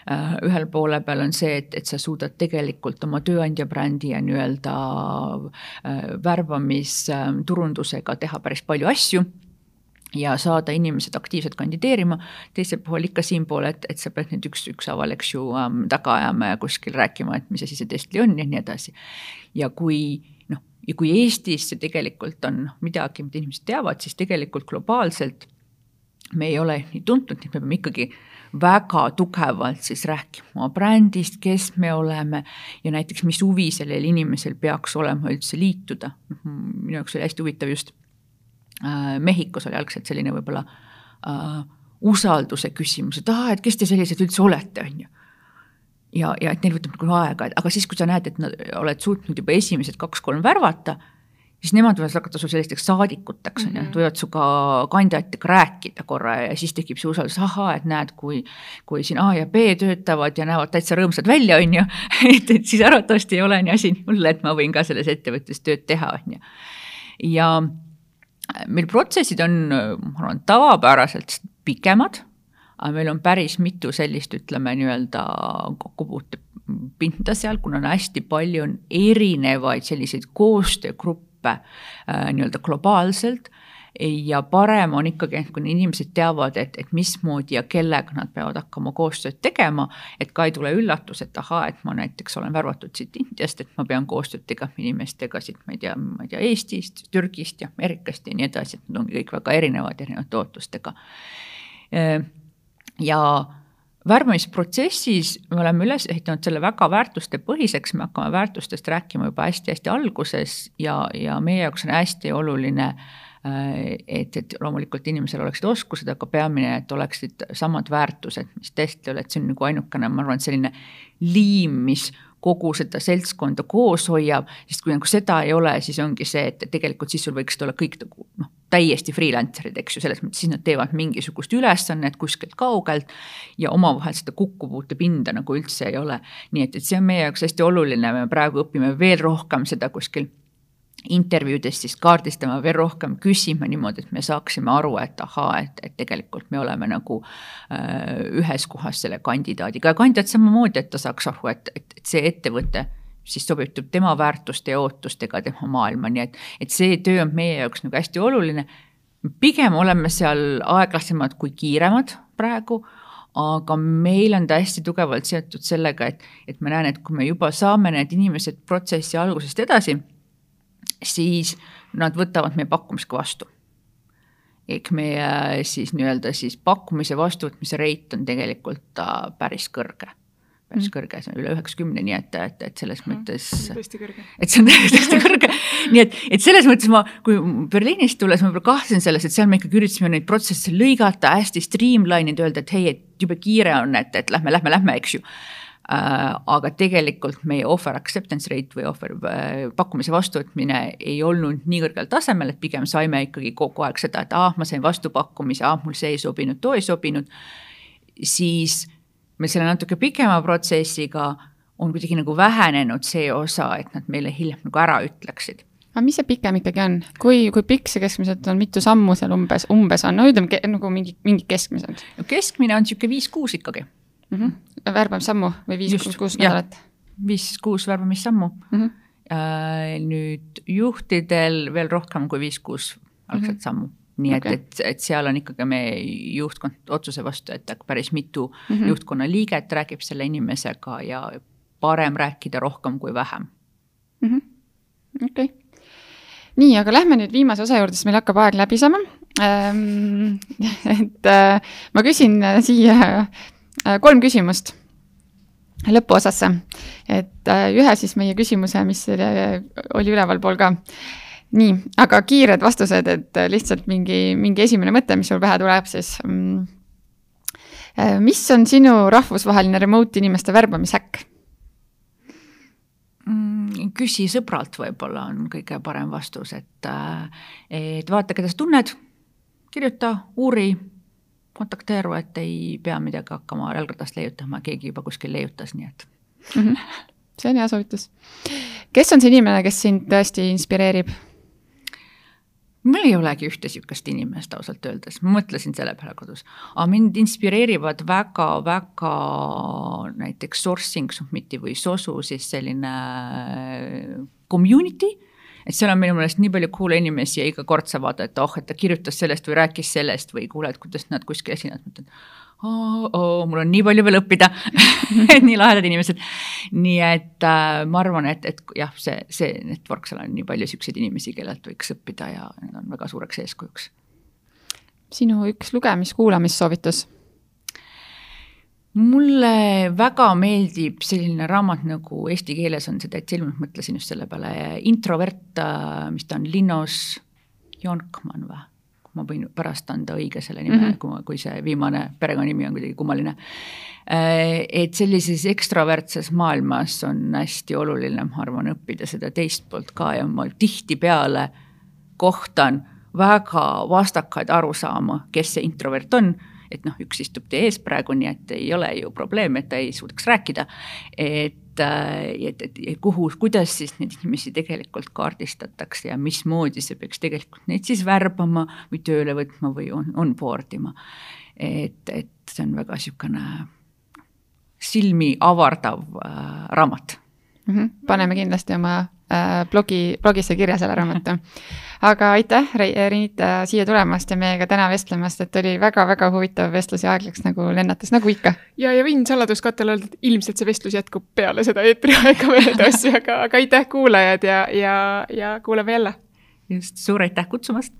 Äh, ühel poole peal on see, et, et sa suudad tegelikult oma tööandja brändi ja nii-öelda äh, värbamisturundusega teha päris palju asju ja saada inimesed aktiivselt kandideerima, teisel pool ikka siinpool, et, et sa pead nüüd üks, ükshaaval, eks ju ähm,, taga ajama ja kuskil rääkima, et mis asi see Tesla on ja nii edasi. ja kui noh, ja kui Eestis see tegelikult on midagi, mida inimesed teavad, siis tegelikult globaalselt me ei ole nii tuntud, nii et me peame ikkagi väga tugevalt siis rääkima brändist, kes me oleme ja näiteks, mis huvi sellel inimesel peaks olema üldse liituda. Noh, minu jaoks oli hästi huvitav just Mehhikos oli algselt selline võib-olla äh, usalduse küsimus, et aa, et kes te sellised üldse olete, on ju ja, ja et neil võtab nagu aega, aga siis, kui sa näed, et nad oled suutnud juba esimesed kaks-kolm värvata, siis nemad võivad hakata su sellisteks saadikuteks, on ju, Mhm. võivad sinuga kandidaatidega rääkida korra ja siis tekib see usaldus, ahaa, et näed, kui kui siin A ja B töötavad ja näevad täitsa rõõmsad välja, on ju, et, et siis arvatavasti ei ole nii asi nii hull, et ma võin ka selles ettevõttes tööd teha, on ju. ja meil protsessid on, ma arvan, tavapäraselt pikemad, aga meil on päris mitu sellist, ütleme nii-öelda kokkupuutepinda seal, kuna on hästi palju on erinevaid selliseid koostöögruppe äh, nii-öelda globaalselt ja parem on ikkagi, et kui inimesed teavad, et, et mismoodi ja kellega nad peavad hakkama koostööd tegema, et ka ei tule üllatus, et ahaa, et ma näiteks olen värvatud siit Indiast, et ma pean koostööd tegema inimestega siit, ma ei tea, ma ei tea, Eestist, Türgist ja Ameerikast ja nii edasi, et nad ongi kõik väga erinevad, erinevate ootustega. ja värbamisprotsessis me oleme üles ehitanud selle väga väärtustepõhiseks, me hakkame väärtustest rääkima juba hästi-hästi alguses ja, ja meie jaoks on hästi oluline et, et loomulikult inimesel oleksid oskused, aga peamine, et oleksid samad väärtused, mis testil, et see on nagu ainukene, ma arvan, selline liim, mis kogu seda seltskonda koos hoiab, sest kui nagu seda ei ole, siis ongi see, et tegelikult siis sul võiksid olla kõik nagu noh, täiesti freelancer'id, eks ju, selles mõttes siis nad teevad mingisugust ülesannet kuskilt kaugelt ja omavahel seda kokkupuutepinda nagu üldse ei ole. nii et, et see on meie jaoks hästi oluline, me praegu õpime veel rohkem seda kuskil intervjuudes siis kaardistama veel rohkem, küsima niimoodi, et me saaksime aru, et ahaa, et, et tegelikult me oleme nagu äh, ühes kohas selle kandidaadiga ja kandidaat samamoodi, et ta saaks aru, et, et, et see ettevõte siis sobitub tema väärtuste ja ootustega tema maailma, nii et, et see töö on meie jaoks nagu hästi oluline. pigem oleme seal aeglasemad kui kiiremad praegu aga meil on ta hästi tugevalt seotud sellega, et, et ma näen, et kui me juba saame need inimesed protsessi algusest edasi siis nad võtavad meie pakkumise ka vastu. ehk meie siis nii-öelda siis pakkumise vastuvõtmise rate on tegelikult päris kõrge, päris mm. kõrge, see on üle üheksakümne, nii et, et, et selles mm. mõttes. tõesti kõrge. et see on tõesti kõrge, nii et, et selles mõttes ma, kui Berliinist tulles ma võib-olla kahtlesin selles, et seal me ikkagi üritasime neid protsesse lõigata, hästi streamline ida, öelda, et hei, et jube kiire on, et, et lähme, lähme, lähme, eks ju Äh, aga tegelikult meie offer acceptance rate või offer äh, pakkumise vastuvõtmine ei olnud nii kõrgel tasemel, et pigem saime ikkagi kogu aeg seda, et ah, ma sain vastupakkumise, ah, mul see ei sobinud, too ei sobinud. siis me selle natuke pikema protsessiga on kuidagi nagu vähenenud see osa, et nad meile hiljem nagu ära ütleksid. Aga mis see pikem ikkagi on, kui, kui pikk see keskmiselt on, mitu sammu seal umbes, umbes on, no ütleme nagu mingi, mingi keskmised? no keskmine on niisugune viis-kuus ikkagi mm. -hmm. värbamissammu või viis-kuus nädalat? viis-kuus värbamissammu mm. -hmm. nüüd juhtidel veel rohkem kui viis-kuus algset mm -hmm. sammu nii okay. et, et, et seal on ikkagi meie juhtkond otsuse vastu, et päris mitu mm -hmm. juhtkonna liiget räägib selle inimesega ja parem rääkida rohkem kui vähem -hmm.. okei nii, aga lähme nüüd viimase osa juurde, sest meil hakkab aeg läbi saama ähm,. et äh, ma küsin siia Äh, kolm küsimust lõpuosasse, et äh, ühe siis meie küsimuse, mis oli ülevalpool ka. nii, aga kiired vastused, et lihtsalt mingi, mingi esimene mõte, mis sul pähe tuleb siis. Mm, äh, mis on sinu rahvusvaheline remote inimeste värbamishäkk? Mm, küsi sõbralt võib-olla on kõige parem vastus, et, et vaata, keda sa tunned, kirjuta, uuri kontakteeru, et ei pea midagi hakkama jalgratast leiutama, keegi juba kuskil leiutas, nii et mm. -hmm. see on hea soovitus. kes on see inimene, kes sind tõesti inspireerib? mul ei olegi ühte niisugust inimest ausalt öeldes, ma mõtlesin selle peale kodus, aga mind inspireerivad väga-väga näiteks Sourcing Submiti või Sosu siis selline community et seal on minu meelest nii palju cool'e inimesi ja iga kord sa vaatad, et oh, et ta kirjutas sellest või rääkis sellest või kuuled, kuidas nad kuskil esinevad, mõtled oo, oo, mul on nii palju veel õppida nii lahedad inimesed. nii et äh, ma arvan, et, et jah, see, see network, seal on nii palju siukseid inimesi, kellelt võiks õppida ja need on väga suureks eeskujuks. sinu üks lugemis-kuulamissoovitus? Mulle väga meeldib selline raamat nagu eesti keeles on see täitsa ilmselt, mõtlesin just selle peale, Introvert, mis ta on, Linnos Jonkman või? ma võin pärast anda õige selle nime mm, -hmm. kui, see viimane perekonnanimi on kuidagi kummaline. Et sellises ekstravertses maailmas on hästi oluline, ma arvan, õppida seda teist poolt ka ja ma tihtipeale kohtan väga vastakaid arusaama, kes see introvert on et noh, üks istub teie ees praegu, nii et ei ole ju probleemi, et ta ei suudaks rääkida. et, äh, et, et, et kuhu, kuidas siis neid inimesi tegelikult kaardistatakse ja mismoodi see peaks tegelikult neid siis värbama või tööle võtma või on, on board ima. et, et see on väga niisugune silmi avardav äh, raamat mm. -hmm. paneme kindlasti oma äh, blogi, blogisse kirja selle raamatu. aga aitäh, Renita, siia tulemast ja meiega täna vestlemast, et oli väga-väga huvitav vestlus ja aeg läks nagu lennates, nagu ikka. ja, ja võin saladuskattele öelda, et ilmselt see vestlus jätkub peale seda eetriaega veel edasi, aga, aga aitäh, kuulajad ja, ja, ja kuulame jälle. just, suur aitäh kutsumast